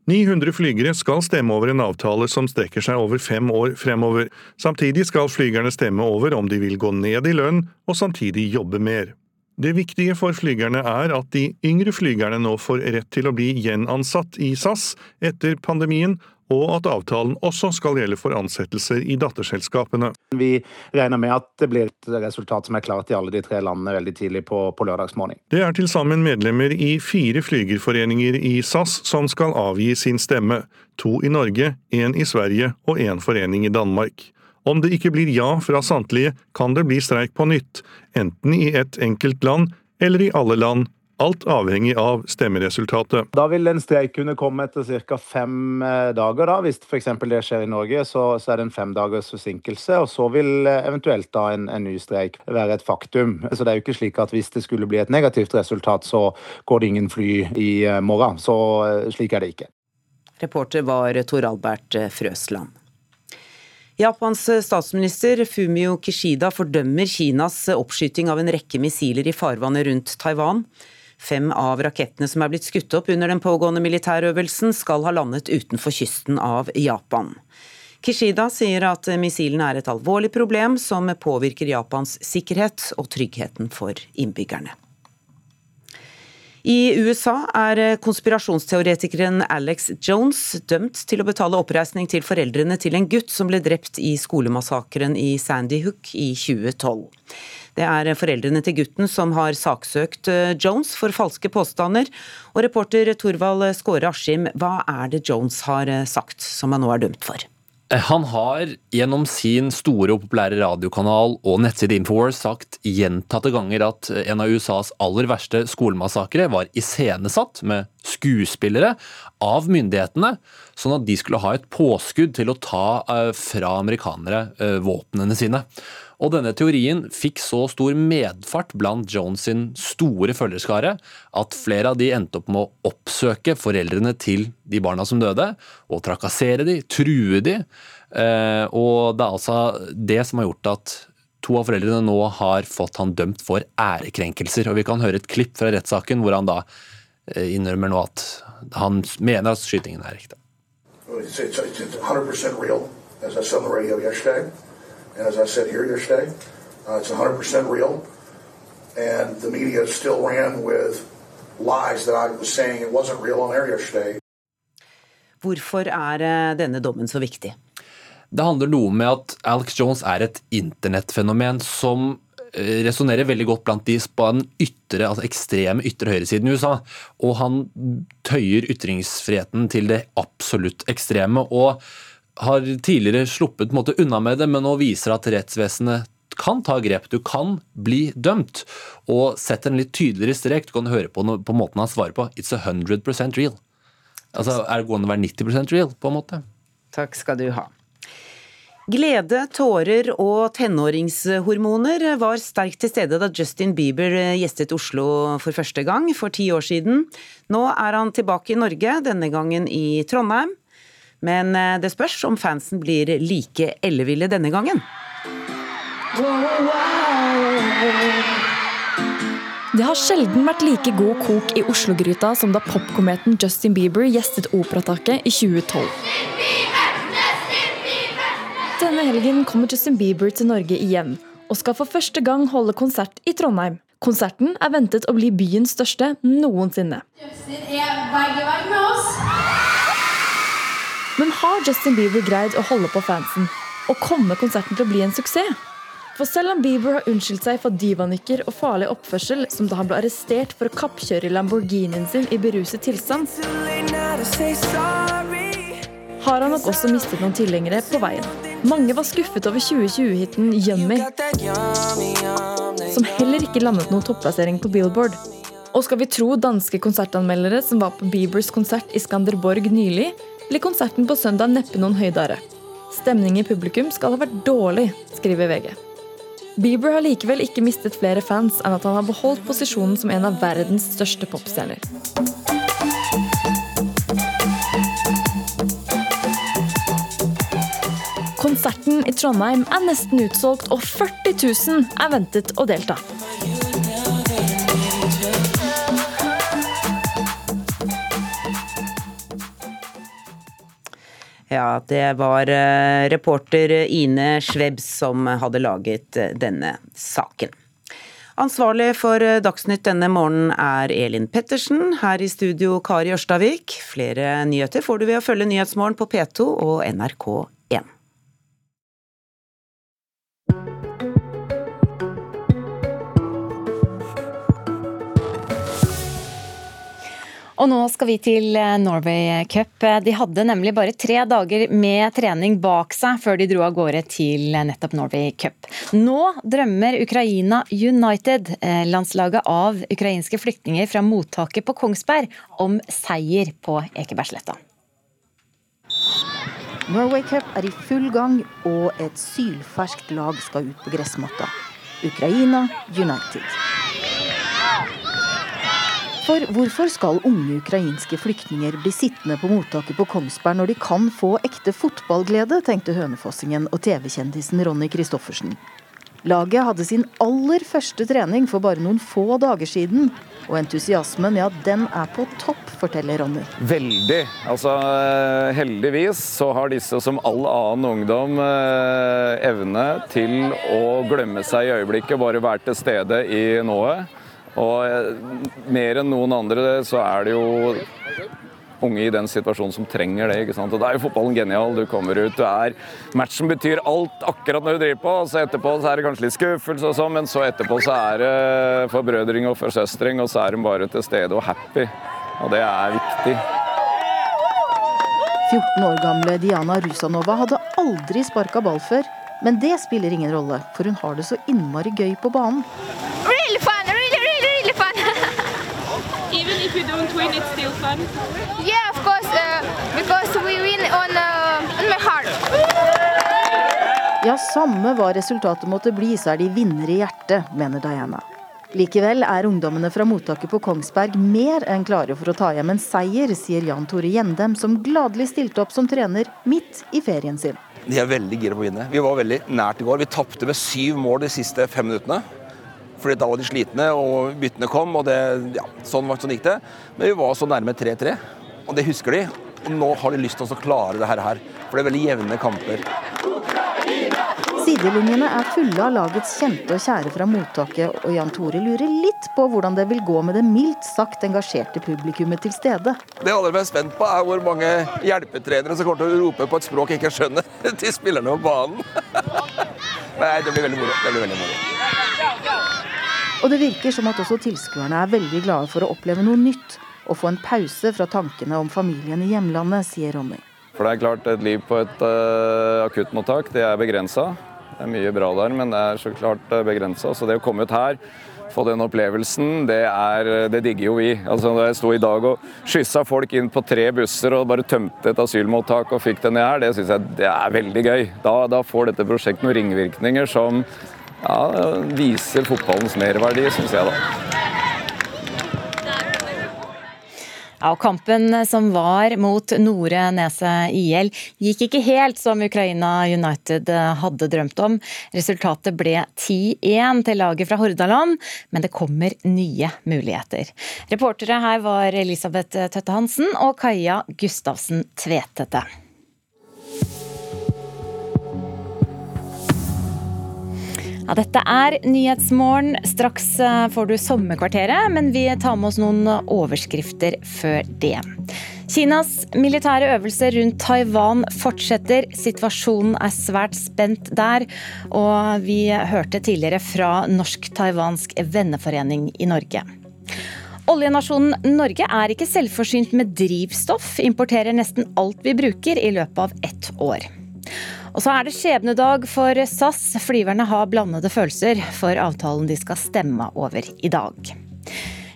900 flygere skal stemme over en avtale som strekker seg over fem år fremover. Samtidig skal flygerne stemme over om de vil gå ned i lønn og samtidig jobbe mer. Det viktige for flygerne er at de yngre flygerne nå får rett til å bli gjenansatt i SAS etter pandemien, og at avtalen også skal gjelde for ansettelser i datterselskapene. Vi regner med at det blir et resultat som er klart i alle de tre landene veldig tidlig på, på lørdagsmorgen. Det er til sammen medlemmer i fire flygerforeninger i SAS som skal avgi sin stemme. To i Norge, én i Sverige og én forening i Danmark. Om det ikke blir ja fra samtlige, kan det bli streik på nytt, enten i ett enkelt land eller i alle land Alt avhengig av stemmeresultatet. Da vil en streik kunne komme etter ca. fem eh, dager. da. Hvis f.eks. det skjer i Norge, så, så, er det en femdagers forsinkelse. Og så vil eh, eventuelt da en, en, ny streik være et faktum. Så det er jo ikke slik at hvis det skulle bli et negativt resultat, så går det ingen fly i eh, morgen. Så slik er det ikke. Reporter var Tor Albert Frøsland. Japans statsminister Fumio Kishida fordømmer Kinas oppskyting av en rekke missiler i farvannet rundt Taiwan. Fem av rakettene som er blitt skutt opp under den pågående militærøvelsen, skal ha landet utenfor kysten av Japan. Kishida sier at missilene er et alvorlig problem som påvirker Japans sikkerhet og tryggheten for innbyggerne. I USA er konspirasjonsteoretikeren Alex Jones dømt til å betale oppreisning til foreldrene til en gutt som ble drept i skolemassakren i Sandy Hook i 2012. Det er foreldrene til gutten som har saksøkt eh, Jones for falske påstander. Og reporter Torvald Skåre Askim, hva er det Jones har eh, sagt som han nå er dømt for? Eh, han har gjennom sin store og populære radiokanal og nettside Infowars sagt gjentatte ganger at en av USAs aller verste skolemassakre var iscenesatt med skuespillere av myndighetene, sånn at de skulle ha et påskudd til å ta fra amerikanere våpnene sine. Og denne teorien fikk så stor medfart blant Jones sin store følgerskare at flere av de endte opp med å oppsøke foreldrene til de barna som døde, og trakassere de, true de. Eh, og det er altså det som har gjort at to av foreldrene nå har fått han dømt for ærekrenkelser. Og vi kan høre et klipp fra rettssaken hvor han da eh, innrømmer nå at han mener at skytingen er. It's, it's, it's 100% real, as I said on the radio yesterday. And as I said here yesterday, uh, it's 100% real. And the media still ran with lies that I was saying it wasn't real on air yesterday. Hvorfor er eh, denne dommen så viktig? Det handler noe med at Alex Jones er et internettfenomen som eh, resonnerer veldig godt blant de på den ytre, altså ekstreme ytre høyresiden i USA. Og han tøyer ytringsfriheten til det absolutt ekstreme. og har tidligere sluppet måte, unna med det, men nå viser at rettsvesenet kan ta grep. Du kan bli dømt. Og setter en litt tydeligere strek. Du kan høre på, noe, på måten han svarer på. It's a 100% real. Altså, Er det gående å være 90% real, på en måte? Takk skal du ha. Glede, tårer og tenåringshormoner var sterkt til stede da Justin Bieber gjestet Oslo for første gang for ti år siden. Nå er han tilbake i Norge, denne gangen i Trondheim. Men eh, det spørs om fansen blir like elleville denne gangen. Det har sjelden vært like god kok i Oslo-gryta som da popkometen Justin Bieber gjestet Operataket i 2012. Denne helgen kommer Justin Bieber til Norge igjen, og skal for første gang holde konsert i Trondheim. Konserten er ventet å bli byens største noensinne. Justin er begge veier med oss. Men har Justin Bieber greid å holde på fansen? Og komme konserten til å bli en suksess? For selv om Bieber har unnskyldt seg for divanykker og farlig oppførsel, som da han ble arrestert for å kappkjøre Lamborghinien sin i beruset tilstand, har han nok også mistet noen tilhengere på veien. Mange var skuffet over 2020-hiten Yummy, som heller ikke landet noen topplassering på Billboard. Og skal vi tro danske konsertanmeldere som var på Biebers konsert i Skanderborg nylig, blir konserten på søndag neppe noen høydare. Stemning i publikum skal ha vært dårlig, skriver VG. Bieber har likevel ikke mistet flere fans enn at han har beholdt posisjonen som en av verdens største popstjerner. Konserten i Trondheim er nesten utsolgt, og 40 000 er ventet å delta. Ja, det var eh, reporter Ine Schwebs som hadde laget eh, denne saken. Ansvarlig for eh, Dagsnytt denne morgenen er Elin Pettersen. Her i studio Kari Ørstavik. Flere nyheter får du ved å følge Nyhetsmorgen på P2 og NRK1. Og nå skal vi til eh, Norway Cup. De hadde nemlig bare tre dager med trening bak seg før de dro av gårde til nettopp Norway Cup. Nå drømmer Ukraina United, eh, landslaget av ukrainske flyktninger fra mottaket på Kongsberg, om seier på Ekebergsletta. Norway Cup er i full gang, og et sylferskt lag skal ut på gressmatta. Ukraina United. For hvorfor skal unge ukrainske flyktninger bli sittende på mottaket på Kongsberg når de kan få ekte fotballglede, tenkte hønefossingen og TV-kjendisen Ronny Christoffersen. Laget hadde sin aller første trening for bare noen få dager siden, og entusiasmen, ja, den er på topp, forteller Ronny. Veldig. Altså, heldigvis så har disse, som all annen ungdom, eh, evne til å glemme seg i øyeblikket, bare være til stede i nået. Og eh, mer enn noen andre så er det jo unge i den situasjonen som trenger det. ikke sant? Og Da er jo fotballen genial. Du kommer ut, du er Matchen betyr alt akkurat når du driver på. så Etterpå så er det kanskje litt skuffelse, og sånn, men så etterpå så er det forbrødring og forsøstring, og så er de bare til stede og happy. Og det er viktig. 14 år gamle Diana Rusanova hadde aldri sparka ball før. Men det spiller ingen rolle, for hun har det så innmari gøy på banen. If you don't win, it's still fun. Yeah, of course, uh, because we win on, uh, on my heart. Ja, samme hva resultatet måtte bli, så er de vinnere i hjertet, mener Diana. Likevel er ungdommene fra mottaket på Kongsberg mer enn klare for å ta hjem en seier, sier Jan Tore Gjendem, som gladelig stilte opp som trener midt i ferien sin. De er veldig gira på å vinne. Vi var veldig nært i går. Vi tapte med syv mål de siste fem minuttene. Fordi Da var de slitne, og byttene kom, og det, ja, sånn, sånn gikk det. Men vi var så nærme 3-3, og det husker de. Og nå har de lyst til å klare det her, for det er veldig jevne kamper. Sidelinjene er fulle av lagets kjente og kjære fra mottaket, og Jan Tore lurer litt på hvordan det vil gå med det mildt sagt engasjerte publikummet til stede. Det jeg er mest spent på, er hvor mange hjelpetrenere som kommer til å rope på et språk jeg ikke skjønner, <laughs> til spillerne på banen. <laughs> Nei, det blir veldig moro. Det blir veldig moro. Og det virker som at også tilskuerne er veldig glade for å oppleve noe nytt og få en pause fra tankene om familien i hjemlandet, sier Ronny. For det er klart, et liv på et uh, akuttmottak, det er begrensa. Det er mye bra der, men det er så klart uh, begrensa. Så det å komme ut her, få den opplevelsen, det, er, det digger jo vi. Altså, da jeg sto i dag og skyssa folk inn på tre busser og bare tømte et asylmottak og fikk det ned her, det syns jeg det er veldig gøy. Da, da får dette prosjektet noen ringvirkninger som ja, viser fotballens merverdi, syns jeg da. Ja, og Kampen som var mot Nore Nese IL gikk ikke helt som Ukraina United hadde drømt om. Resultatet ble 10-1 til laget fra Hordaland, men det kommer nye muligheter. Reportere her var Elisabeth Tøtte Hansen og Kaja Gustavsen Tvetete. Ja, dette er Nyhetsmorgen. Straks eh, får du Sommerkvarteret, men vi tar med oss noen overskrifter før det. Kinas militære øvelser rundt Taiwan fortsetter. Situasjonen er svært spent der. Og vi hørte tidligere fra Norsk-taiwansk venneforening i Norge. Oljenasjonen Norge er ikke selvforsynt med drivstoff, importerer nesten alt vi bruker i løpet av ett år. Og så er det skjebnedag for SAS. Flyverne har blandede følelser for avtalen de skal stemme over i dag.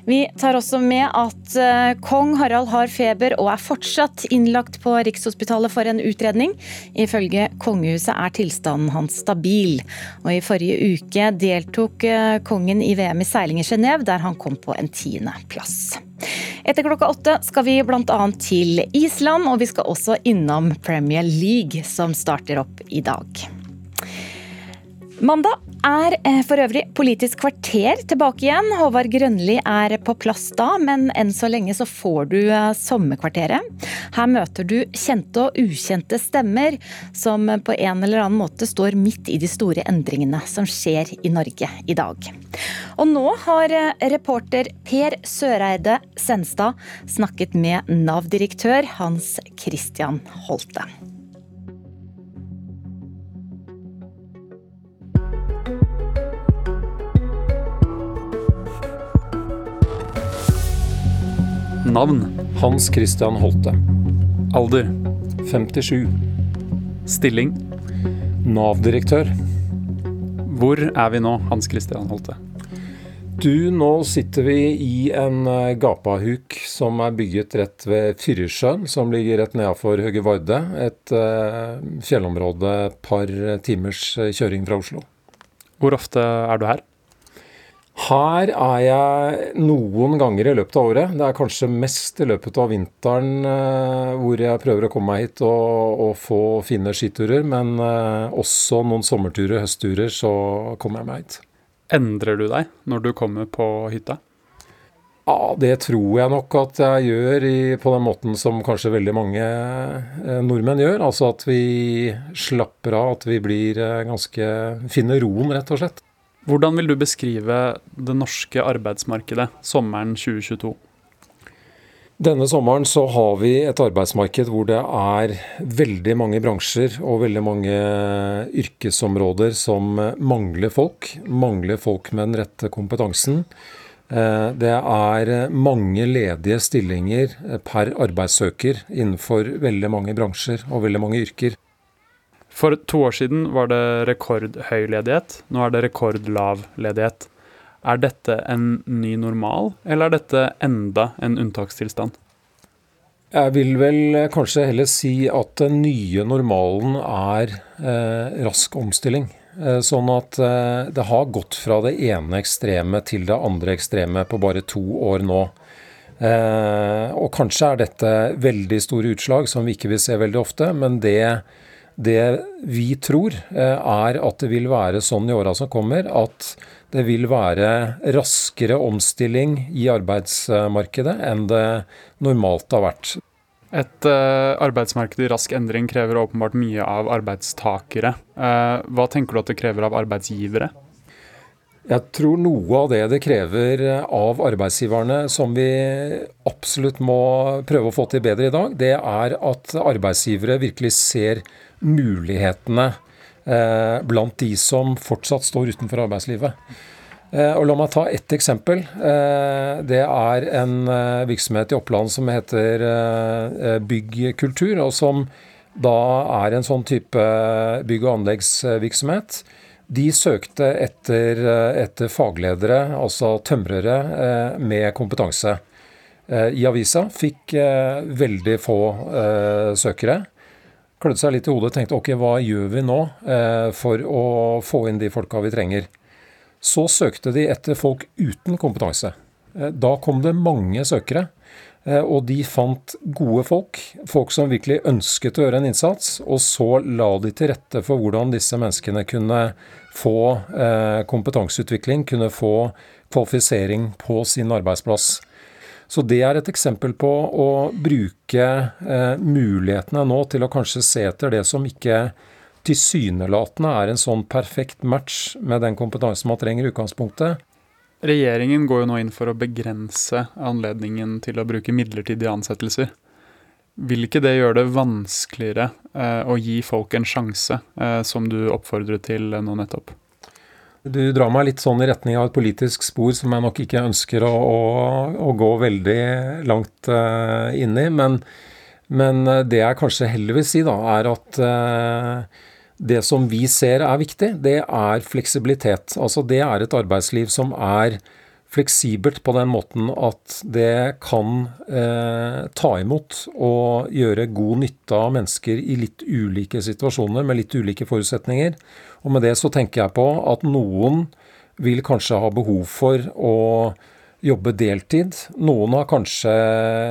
Vi tar også med at eh, kong Harald har feber og er fortsatt innlagt på Rikshospitalet for en utredning. Ifølge kongehuset er tilstanden hans stabil. Og I forrige uke deltok eh, kongen i VM i seiling i Genéve, der han kom på en tiendeplass. Etter klokka åtte skal vi bl.a. til Island, og vi skal også innom Premier League, som starter opp i dag. Mandag er eh, for øvrig Politisk kvarter tilbake igjen. Håvard Grønli er på plass da, men enn så lenge så får du eh, Sommerkvarteret. Her møter du kjente og ukjente stemmer som på en eller annen måte står midt i de store endringene som skjer i Norge i dag. Og nå har eh, reporter Per Søreide Senstad snakket med Nav-direktør Hans Christian Holte. Navn Hans Christian Holte. Alder 57. Stilling Nav-direktør. Hvor er vi nå, Hans Christian Holte? Du, nå sitter vi i en eh, gapahuk som er bygget rett ved Fyresjøen, som ligger rett nedafor Høge Varde. Et uh, fjellområde par timers eh, kjøring fra Oslo. Hvor ofte er du her? Her er jeg noen ganger i løpet av året. Det er kanskje mest i løpet av vinteren eh, hvor jeg prøver å komme meg hit og, og få fine skiturer. Men eh, også noen sommerturer, høstturer, så kommer jeg meg hit. Endrer du deg når du kommer på hytta? Ja, det tror jeg nok at jeg gjør i, på den måten som kanskje veldig mange eh, nordmenn gjør. Altså at vi slapper av, at vi blir ganske Finner roen, rett og slett. Hvordan vil du beskrive det norske arbeidsmarkedet sommeren 2022? Denne sommeren så har vi et arbeidsmarked hvor det er veldig mange bransjer og veldig mange yrkesområder som mangler folk. Mangler folk med den rette kompetansen. Eh, det er mange ledige stillinger per arbeidssøker innenfor veldig mange bransjer og veldig mange yrker. For to år siden var det rekordhøy ledighet, nå er det rekordlav ledighet. Er dette en ny normal, eller er dette enda en unntakstilstand? Jeg vil vel kanskje heller si at den nye normalen er eh, rask omstilling. Eh, sånn at eh, det har gått fra det ene ekstreme til det andre ekstreme på bare to år nå. Eh, og kanskje er dette veldig store utslag som vi ikke vil se veldig ofte, men det det vi tror, eh, er at det vil være sånn i åra som kommer at det vil være raskere omstilling i arbeidsmarkedet enn det normalt har vært. Et uh, arbeidsmarked i rask endring krever åpenbart mye av arbeidstakere. Uh, hva tenker du at det krever av arbeidsgivere? Jeg tror noe av det det krever av arbeidsgiverne, som vi absolutt må prøve å få til bedre i dag, det er at arbeidsgivere virkelig ser mulighetene eh, blant de som fortsatt står utenfor arbeidslivet. Eh, og La meg ta ett eksempel. Eh, det er en virksomhet i Oppland som heter Byggkultur, og som da er en sånn type bygg- og anleggsvirksomhet. De søkte etter, etter fagledere, altså tømrere med kompetanse. I avisa fikk veldig få søkere klødde seg litt i hodet og tenkte ok, hva gjør vi nå for å få inn de folka vi trenger. Så søkte de etter folk uten kompetanse. Eh, da kom det mange søkere, eh, og de fant gode folk. Folk som virkelig ønsket å gjøre en innsats. Og så la de til rette for hvordan disse menneskene kunne få eh, kompetanseutvikling, kunne få kvalifisering på sin arbeidsplass. Så det er et eksempel på å bruke mulighetene nå til å kanskje se etter det som ikke tilsynelatende er en sånn perfekt match med den kompetansen man trenger i utgangspunktet. Regjeringen går jo nå inn for å begrense anledningen til å bruke midlertidige ansettelser. Vil ikke det gjøre det vanskeligere eh, å gi folk en sjanse, eh, som du oppfordret til nå nettopp? Du drar meg litt sånn i retning av et politisk spor som jeg nok ikke ønsker å, å, å gå veldig langt uh, inn i. Men, men, eh, det jeg kanskje heller vil si, da, er at uh, det som vi ser er viktig, det er fleksibilitet. Altså det er et arbeidsliv som er fleksibelt på den måten at det kan eh, ta imot og gjøre god nytte av mennesker i litt ulike situasjoner med litt ulike forutsetninger. Og med det så tenker jeg på at noen vil kanskje ha behov for å jobbe deltid. Noen har kanskje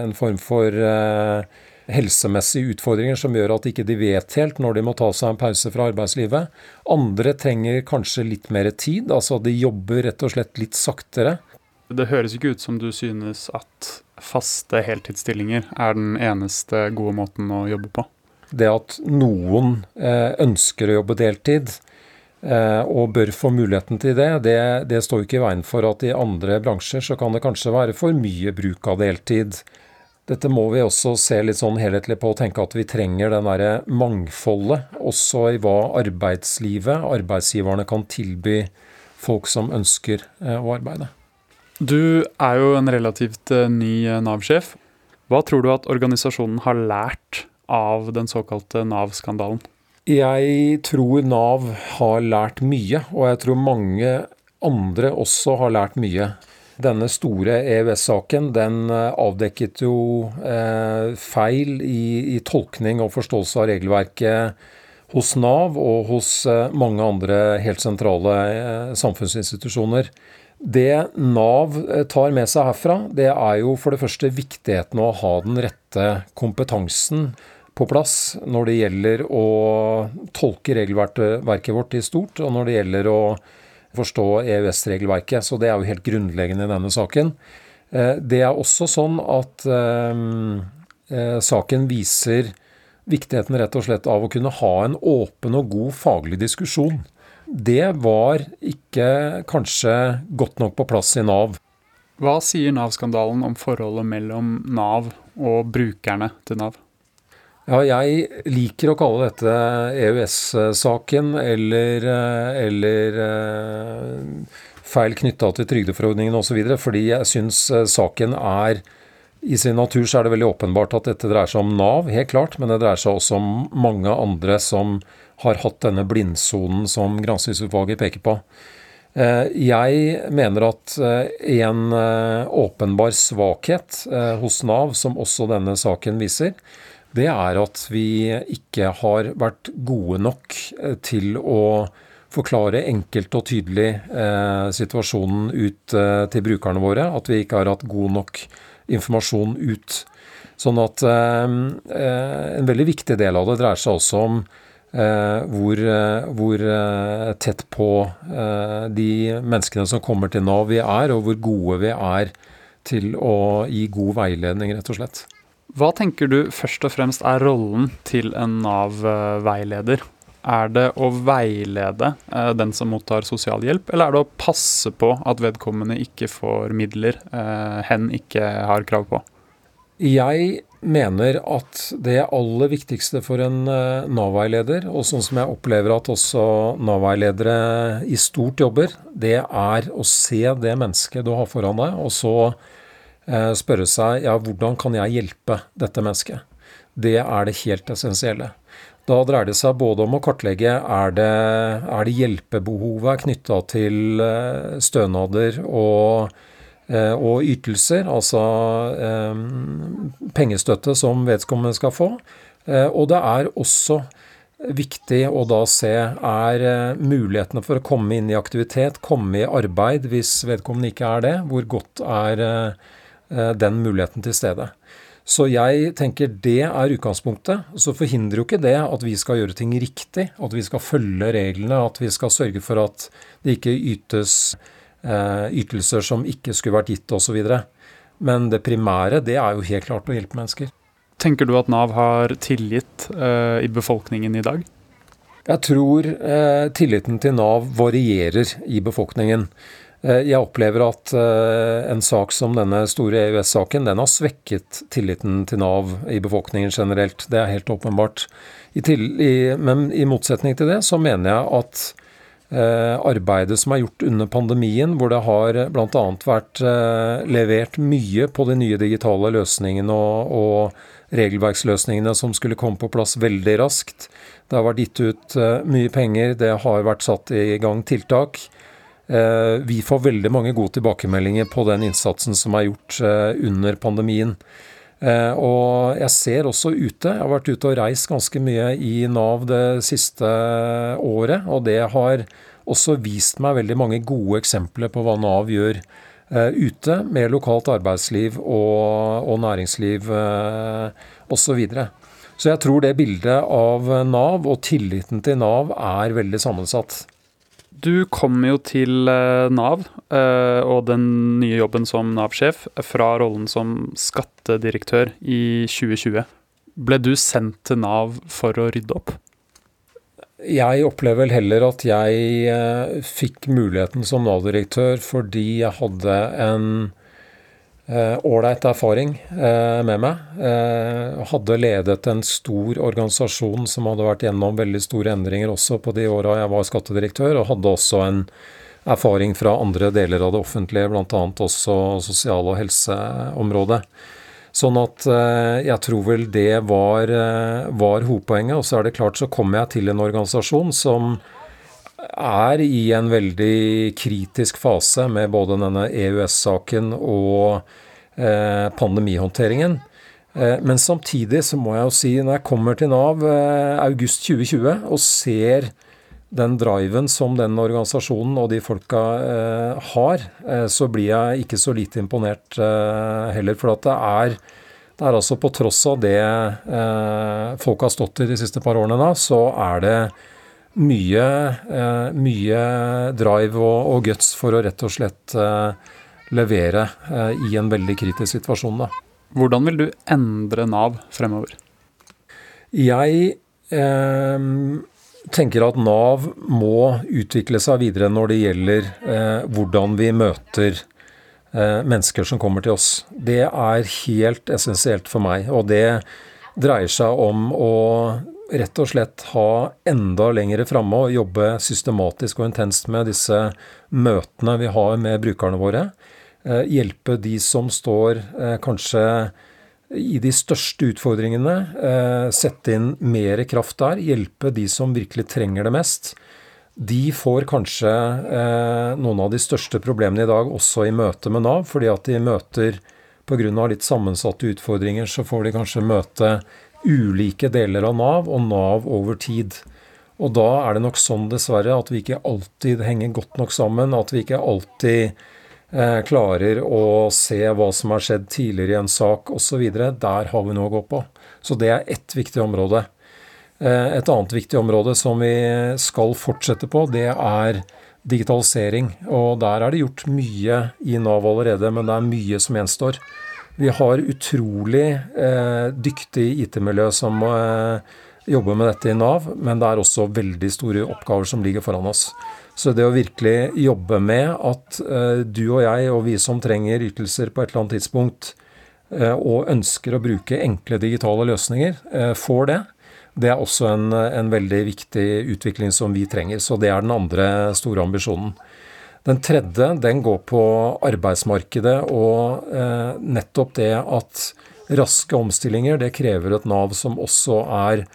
en form for eh, helsemessige utfordringer som gjør at ikke de vet helt når de må ta seg en pause fra arbeidslivet. Andre trenger kanskje litt mer tid, altså de jobber rett og slett litt saktere. Det høres ikke ut som du synes at faste heltidsstillinger er den eneste gode måten å jobbe på? Det at noen eh, ønsker å jobbe deltid, og bør få muligheten til det, det, det står jo ikke i veien for at i andre bransjer så kan det kanskje være for mye bruk av deltid. Dette må vi også se litt sånn helhetlig på og tenke at vi trenger den derre mangfoldet også i hva arbeidslivet, arbeidsgiverne, kan tilby folk som ønsker eh, å arbeide. Du er jo en relativt eh, ny eh, Nav-sjef. Hva tror du at organisasjonen har lært av den såkalte Nav-skandalen? Jeg tror Nav har lært mye, og jeg tror mange andre også har lært mye. Denne store EØS-saken den eh, avdekket jo eh, feil i, i, tolkning og forståelse av regelverket hos Nav og hos eh, mange andre helt sentrale eh, samfunnsinstitusjoner. Det Nav eh, tar med seg herfra, det er jo for det første viktigheten å ha den rette kompetansen på plass når det gjelder å tolke regelverket vårt i stort, og når det gjelder å forstå EØS-regelverket. Så det er jo helt grunnleggende i denne saken. Eh, det er også sånn at eh, eh, saken viser viktigheten rett og slett av å kunne ha en åpen og god faglig diskusjon. Det var ikke kanskje godt nok på plass i Nav. Hva sier Nav-skandalen om forholdet mellom Nav og brukerne til Nav? Ja, jeg liker å kalle dette EØS-saken eller, eh, eller eh, feil knytta til trygdeforordningen osv. Fordi jeg syns eh, saken er I sin natur så er det veldig åpenbart at dette dreier seg om Nav, helt klart. Men det dreier seg også om mange andre som har hatt denne blindsonen som granskingsutvalget peker på. Jeg mener at en åpenbar svakhet hos Nav, som også denne saken viser, det er at vi ikke har vært gode nok eh, til å forklare enkelt og tydelig eh, situasjonen ut eh, til brukerne våre. At vi ikke har hatt god nok informasjon ut. Sånn at en veldig viktig del av det dreier seg også om hvor, hvor tett på de menneskene som kommer til Nav vi er, og hvor gode vi er til å gi god veiledning, rett og slett. Hva tenker du først og fremst er rollen til en Nav-veileder? Er det å veilede eh, den som mottar sosialhjelp, eller er det å passe på at vedkommende ikke får midler eh, hen ikke har krav på? Jeg mener at det aller viktigste for en eh, Nav-veileder, og sånn som jeg opplever at også Nav-veiledere i stort jobber, det er å se det mennesket du har foran deg, og så spørre seg ja, hvordan kan jeg hjelpe dette mennesket. Det er det helt essensielle. Da dreier det seg både om å kartlegge er det, er det hjelpebehovet knytta til eh, stønader og, eh, og ytelser, altså eh, pengestøtte som vedkommende skal få. Og det er også viktig å da se er mulighetene for å komme inn i aktivitet, komme i arbeid hvis vedkommende ikke er det, hvor godt er den muligheten til stede. Så jeg tenker det er utgangspunktet. Så forhindrer jo ikke det at vi skal gjøre ting riktig, at vi skal følge reglene, at vi skal sørge for at det ikke ytes eh, ytelser som ikke skulle vært gitt osv. Men det primære det er jo helt klart å hjelpe mennesker. Tenker du at Nav har tillit eh, i befolkningen i dag? Jeg tror eh, tilliten til Nav varierer i befolkningen. Eh, jeg opplever at eh, en sak som denne store EØS-saken, den har svekket tilliten til Nav i befolkningen generelt. Det er helt åpenbart. I til, i, men i motsetning til det så mener jeg at eh, arbeidet som er gjort under pandemien, hvor det har bl.a. vært levert mye på de nye digitale løsningene og, og regelverksløsningene som skulle komme på plass veldig raskt. Det har vært gitt ut mye penger, det har vært satt i gang tiltak. Eh, vi får veldig mange gode tilbakemeldinger på den innsatsen som er gjort eh, under pandemien. Eh, og jeg ser også ute, jeg har vært ute og reist ganske mye i Nav det siste året, og det har også vist meg veldig mange gode eksempler på hva Nav gjør ute med lokalt arbeidsliv og, og næringsliv osv. Så, jeg tror det bildet av Nav og tilliten til Nav er veldig sammensatt. Du kom jo til eh, Nav eh, og den nye jobben som Nav-sjef fra rollen som skattedirektør i 2020. Ble du sendt til Nav for å rydde opp? Jeg opplever vel heller at jeg eh, fikk muligheten som Nav-direktør fordi jeg hadde en Eh, ålreit erfaring eh, med meg. Eh, hadde ledet en stor organisasjon som hadde vært gjennom veldig store endringer også på de åra jeg var skattedirektør, og hadde også en erfaring fra andre deler av det offentlige, bl.a. også sosial- og helseområdet. Sånn at jeg tror vel det var, var hovedpoenget. Og så er det klart så kommer jeg til en organisasjon som er i en veldig kritisk fase med både denne EØS-saken og eh, pandemihåndteringen. Eh, men samtidig så må jeg jo si, når jeg kommer til Nav eh, august 2020 og ser den driven som den organisasjonen og de folka har, så blir jeg ikke så lite imponert heller. For at det er, det er altså på tross av det folk har stått i de siste par årene, da, så er det mye, eh, mye drive og, og, guts for å rett og slett eh, levere eh, i en veldig kritisk situasjon. Da. Hvordan vil du endre Nav fremover? Jeg eh, tenker at Nav må utvikle seg videre når det gjelder eh, hvordan vi møter eh, mennesker som kommer til oss. Det er helt essensielt for meg. Og det dreier seg om å rett og slett ha enda lengre framme og jobbe systematisk og intenst med disse møtene vi har med brukerne våre. Eh, hjelpe de som står eh, kanskje i de største utfordringene. Eh, sette inn mer kraft der. Hjelpe de som virkelig trenger det mest. De får kanskje noen av de største problemene i dag også i møte med Nav, fordi at de møter pga. litt sammensatte utfordringer, så får de kanskje møte ulike deler av Nav og Nav over tid. Og da er det nok sånn, dessverre, at vi ikke alltid henger godt nok sammen. At vi ikke alltid eh, klarer å se hva som har skjedd tidligere i en sak osv. Der har vi noe å gå på. Så det er ett viktig område. Eh, et annet viktig område som vi skal fortsette på, det er digitalisering. Og der er det gjort mye i Nav allerede, men det er mye som gjenstår. Vi har utrolig eh, dyktig IT-miljø som eh, jobber med dette i Nav, men det er også veldig store oppgaver som ligger foran oss. Så det å virkelig jobbe med at eh, du og jeg og vi som trenger ytelser på et eller annet tidspunkt, og ønsker å bruke enkle digitale løsninger, får det. Det er også en, en, veldig viktig utvikling som vi trenger. Så det er den andre store ambisjonen. Den tredje den går på arbeidsmarkedet og eh, nettopp det at raske omstillinger det krever et Nav som også er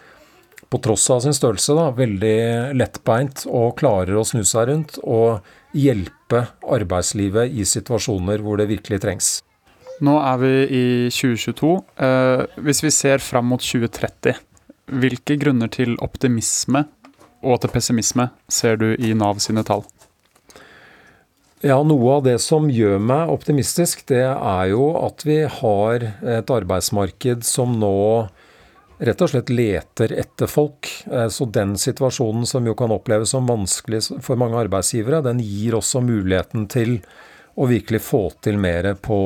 på tross av sin størrelse, da, veldig lettbeint og klarer å snu seg rundt og hjelpe arbeidslivet i situasjoner hvor det virkelig trengs. Nå er vi i 2022. Eh, hvis vi ser fram mot 2030, hvilke grunner til optimisme og til pessimisme ser du i Nav sine tall? Ja, Noe av det som gjør meg optimistisk, det er jo at vi har et arbeidsmarked som nå rett og slett leter etter folk. Eh, så den situasjonen som jo kan oppleves som vanskelig for mange arbeidsgivere, den gir også muligheten til å virkelig få til mer på,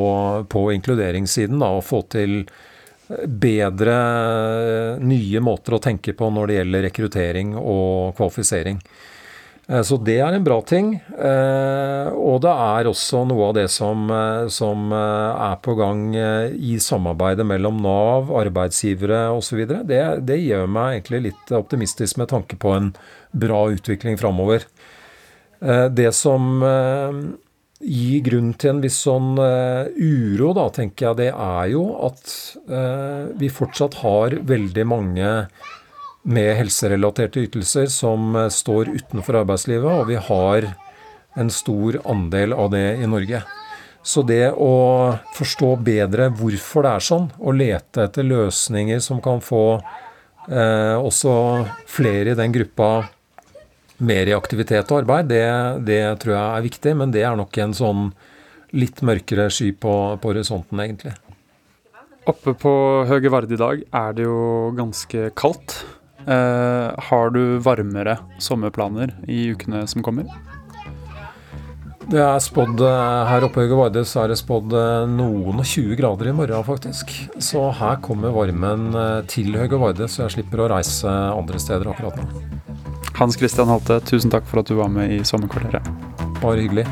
på inkluderingssiden. Da, og få til eh, bedre eh, nye måter å tenke på når det gjelder rekruttering og kvalifisering. Eh, så det er en bra ting. Eh, og det er også noe av det som, eh, som er på gang i samarbeidet mellom Nav, arbeidsgivere osv. Det, det gjør meg egentlig litt optimistisk med tanke på en bra utvikling framover. Det som gir grunn til en viss sånn uro, da, tenker jeg, det er jo at vi fortsatt har veldig mange med helserelaterte ytelser som eh, står utenfor arbeidslivet, og vi har en stor andel av det i Norge. Så det å forstå bedre hvorfor det er sånn, og lete etter løsninger som kan få eh, også flere i den gruppa mer i aktivitet og arbeid, det, det, tror jeg er viktig. Men det er nok en sånn litt mørkere sky på, på horisonten, egentlig. Oppe på Høge Vard i dag er det jo ganske kaldt. Uh, har du varmere sommerplaner i ukene som kommer? Det er spådd eh, Her oppe i så er det spådd eh, noen og 20 grader i morgen, faktisk. Så her kommer varmen til Høge Varde, så jeg slipper å reise andre steder akkurat nå. Hans Christian Halte, tusen takk for at du var med i Sommerkvarteret. Bare hyggelig.